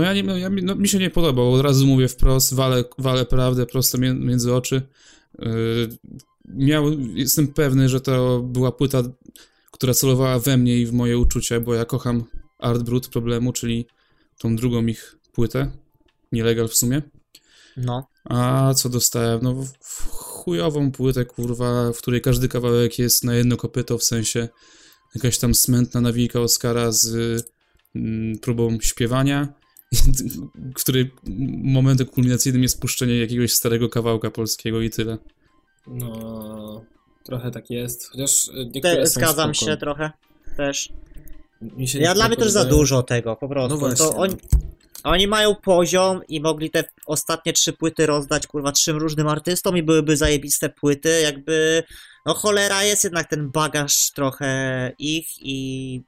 No ja, nie, ja mi- no, mi się nie podobał, od razu mówię wprost, walę, walę prawdę prosto mię, między oczy. Yy, miał, jestem pewny, że to była płyta, która celowała we mnie i w moje uczucia, bo ja kocham Art Brut Problemu, czyli tą drugą ich płytę, nielegal w sumie. No. A co dostałem? No chujową płytę, kurwa, w której każdy kawałek jest na jedno kopyto, w sensie jakaś tam smętna nawijka Oscara z mm, próbą śpiewania, w której momentem kulminacyjnym jest puszczenie jakiegoś starego kawałka polskiego i tyle. No, trochę tak jest. Chociaż e, niektóre Te, są zgadzam spoko. się trochę. Też. Mi się Ja dla mnie też za dużo tego, po prostu. No właśnie. to oni, oni mają poziom i mogli te ostatnie trzy płyty rozdać, kurwa, trzem różnym artystom i byłyby zajebiste płyty, jakby, no cholera, jest jednak ten bagaż trochę ich i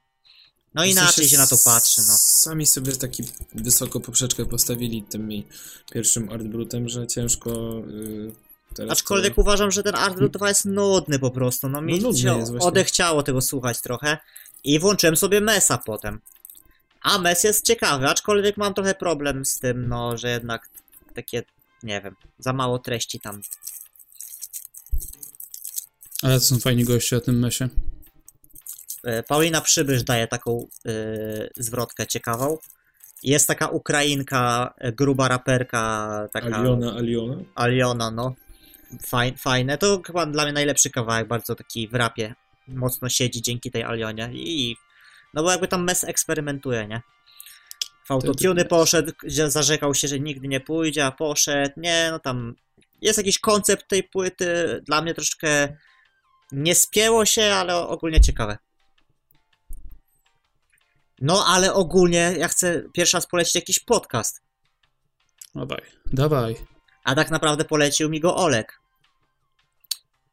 no inaczej się na to patrzy, no. Sami sobie taki wysoko poprzeczkę postawili tymi pierwszym Artbrutem, że ciężko y, teraz Aczkolwiek to... uważam, że ten Art Root 2 jest nudny po prostu, no mi No się odechciało tego słuchać trochę i włączyłem sobie Mesa potem. A Mes jest ciekawy, aczkolwiek mam trochę problem z tym, no, że jednak takie, nie wiem, za mało treści tam. Ale to są fajni goście na tym mesie. E, Paulina Przybysz daje taką e, zwrotkę ciekawą. Jest taka Ukrainka, e, gruba raperka, taka Aliona, Aliona? Aliona, no. Faj, fajne. To chyba dla mnie najlepszy kawałek, bardzo taki w rapie. Mocno siedzi dzięki tej Alionie. I no bo jakby tam Mes eksperymentuje, nie? W autotuny poszedł, zarzekał się, że nigdy nie pójdzie, a poszedł. Nie, no tam jest jakiś koncept tej płyty. Dla mnie troszkę nie spięło się, ale ogólnie ciekawe. No, ale ogólnie ja chcę pierwszy raz polecić jakiś podcast. Dawaj, dawaj. A tak naprawdę polecił mi go Olek.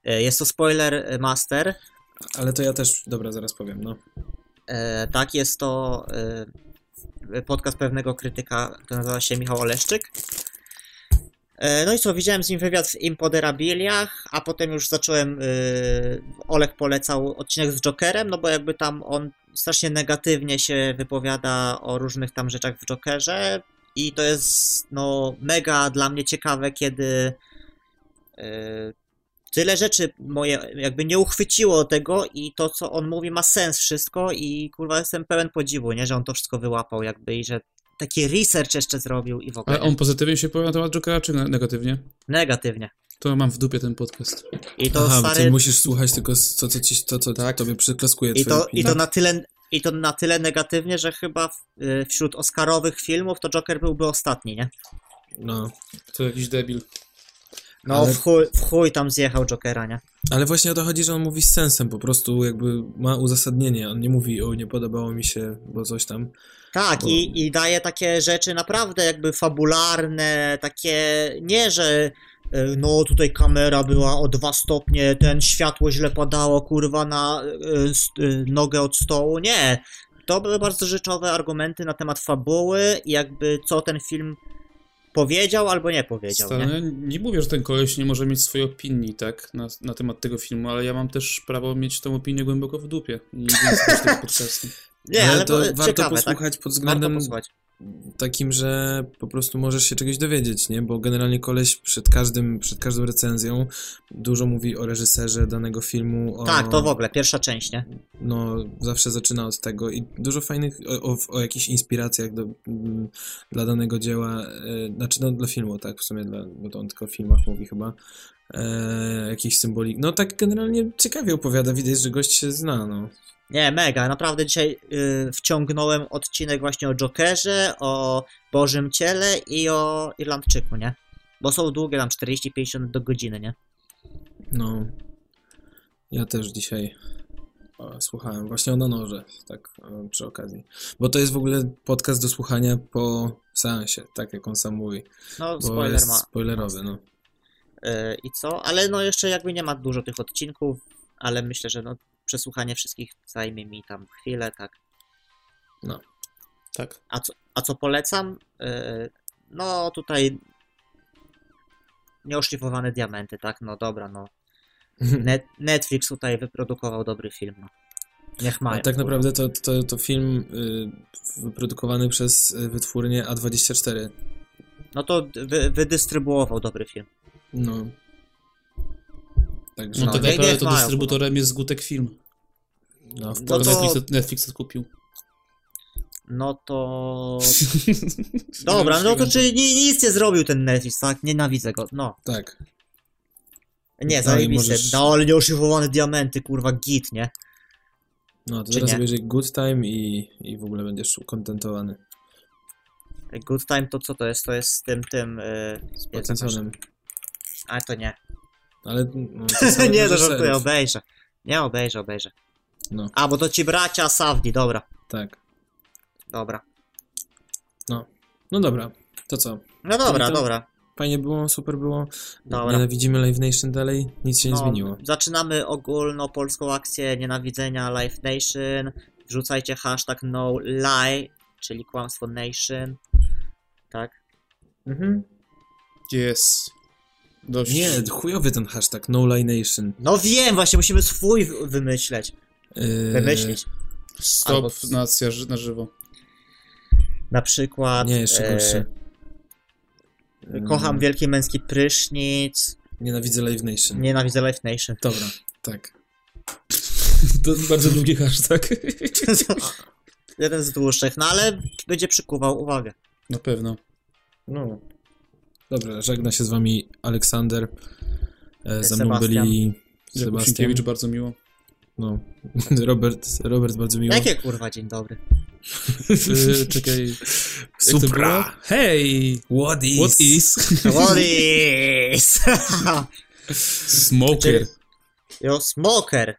E, Jest to spoiler master. Ale to ja też, dobra, zaraz powiem, no. E, tak, jest to e, podcast pewnego krytyka, który nazywa się Michał Oleszczyk. E, no i co, widziałem z nim wywiad w Impoderabiliach, a potem już zacząłem, e, Olek polecał odcinek z Jokerem, no bo jakby tam on strasznie negatywnie się wypowiada o różnych tam rzeczach w Jokerze i to jest no mega dla mnie ciekawe, kiedy e, tyle rzeczy moje jakby nie uchwyciło tego i to, co on mówi, ma sens wszystko i kurwa jestem pełen podziwu, nie, że on to wszystko wyłapał jakby i że taki research jeszcze zrobił i w ogóle Ale on pozytywnie się powie na temat Jokera, czy ne- negatywnie? negatywnie. To mam w dupie ten podcast. I to Aha, bo ty stary, musisz słuchać tylko to, co, ci, to, co Tak. tobie przyklaskuje i to, i to na tyle i to na tyle negatywnie, że chyba w, y, wśród Oscarowych filmów to Joker byłby ostatni, nie? No. To jakiś debil. No Ale- w, chuj, w chuj tam zjechał Jokera, nie? Ale właśnie o to chodzi, że on mówi z sensem, po prostu jakby ma uzasadnienie. On nie mówi, o nie podobało mi się, bo coś tam. Tak, Bo- i, i daje takie rzeczy naprawdę jakby fabularne, takie nie, że no tutaj kamera była o dwa stopnie, ten światło źle padało, kurwa, na e, e, nogę od stołu. Nie. To były bardzo rzeczowe argumenty na temat fabuły i jakby co ten film powiedział albo nie powiedział. Stary, Nie? no nie mówię, że ten koleś nie może mieć swojej opinii, tak, na, na temat tego filmu, ale ja mam też prawo mieć tę opinię głęboko w dupie. I nie tego podcastu. Nie, ale ale, to to warto ciekawe, tak? posłuchać pod Warto względem posłuchać. Takim, że po prostu możesz się czegoś dowiedzieć, nie? Bo generalnie koleś przed każdym, przed każdą recenzją dużo mówi o reżyserze danego filmu. O, Tak, to w ogóle, pierwsza część, nie? No, zawsze zaczyna od tego i dużo fajnych, o, o, o jakichś inspiracjach do, mm, dla danego dzieła, e, znaczy no dla filmu, tak, w sumie, dla, bo to on tylko o filmach mówi chyba, e, jakiś symbolik. No tak generalnie ciekawie opowiada, widać, że gość się zna, no. Nie, mega. Naprawdę dzisiaj y, wciągnąłem odcinek właśnie o Jokerze, o Bożym Ciele i o Irlandczyku, nie? Bo są długie, tam 40-50 do godziny, nie? No. Ja też dzisiaj słuchałem właśnie o Nanorze, tak przy okazji. Bo to jest w ogóle podcast do słuchania po seansie, tak jak on sam mówi. No, Bo spoiler jest ma. spoilerowy, no. Y, I co? Ale no jeszcze jakby nie ma dużo tych odcinków, ale myślę, że no przesłuchanie wszystkich zajmie mi tam chwilę, tak. Tak. A co, a co polecam? Y, no tutaj nieoszlifowane diamenty, tak? No dobra, no. Net, Netflix tutaj wyprodukował dobry film. No. Niech mają. A tak naprawdę to, to, to film y, wyprodukowany przez y, wytwórnię A24. No to wy, wydystrybuował dobry film. No. Także No, No, tak naprawdę to dystrybutorem jest Gutek Film. no, w No To. Netflix, Netflix kupił. No to... Dobra, no to czyli ni- nic nie zrobił ten Netflix, tak? Nienawidzę go, no. Tak. Nie, No i zajebiste. możesz- No ale nieoszyfrowane diamenty, kurwa, git, nie? No, to Czy teraz obejrzyj Good Time i, i w ogóle będziesz ukontentowany. Good Time to co to jest? To jest z tym, tym... Yy... Z. A to nie. Ale no, to nie, to żartuję, obejrzę. Nie, obejrzę, obejrzę. No, A, bo to ci bracia Safdi, dobra, tak. dobra. No dobra, to co? No dobra, to- dobra. Fajnie było, super było. Dobra. Nienawidzimy Live Nation dalej, nic się nie No, zmieniło. Zaczynamy ogólnopolską akcję nienawidzenia Life Nation. Wrzucajcie hashtag no lie, czyli kłamstwo nation. Tak? Mhm. Jest. Dość. Nie, chujowy ten hashtag, No Nation. No wiem, właśnie musimy swój wymyśleć. Yy, Wymyślić. Stop, Albo- nacja ży- na żywo. Na przykład. Nie, jeszcze e, gorszy. Kocham Mm, wielki męski prysznic. Nienawidzę Live Nation. Nienawidzę Life Nation. Dobra, tak. To bardzo długi hashtag. Jeden z dłuższych, no ale będzie przykuwał uwagę. Na pewno. No. Dobrze, żegna się z wami Aleksander. E, ze mną Sebastian. byli Sebastian. Sienkiewicz, bardzo miło. No. Robert, Robert bardzo miło. Jakie kurwa dzień dobry. Yy, czekaj. jak to było? Supra. Hey! What is? What is? What is? Smoker. Yo, smoker.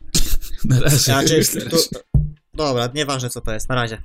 Na razie. Znaczy, tu... Dobra, nieważne co to jest, na razie.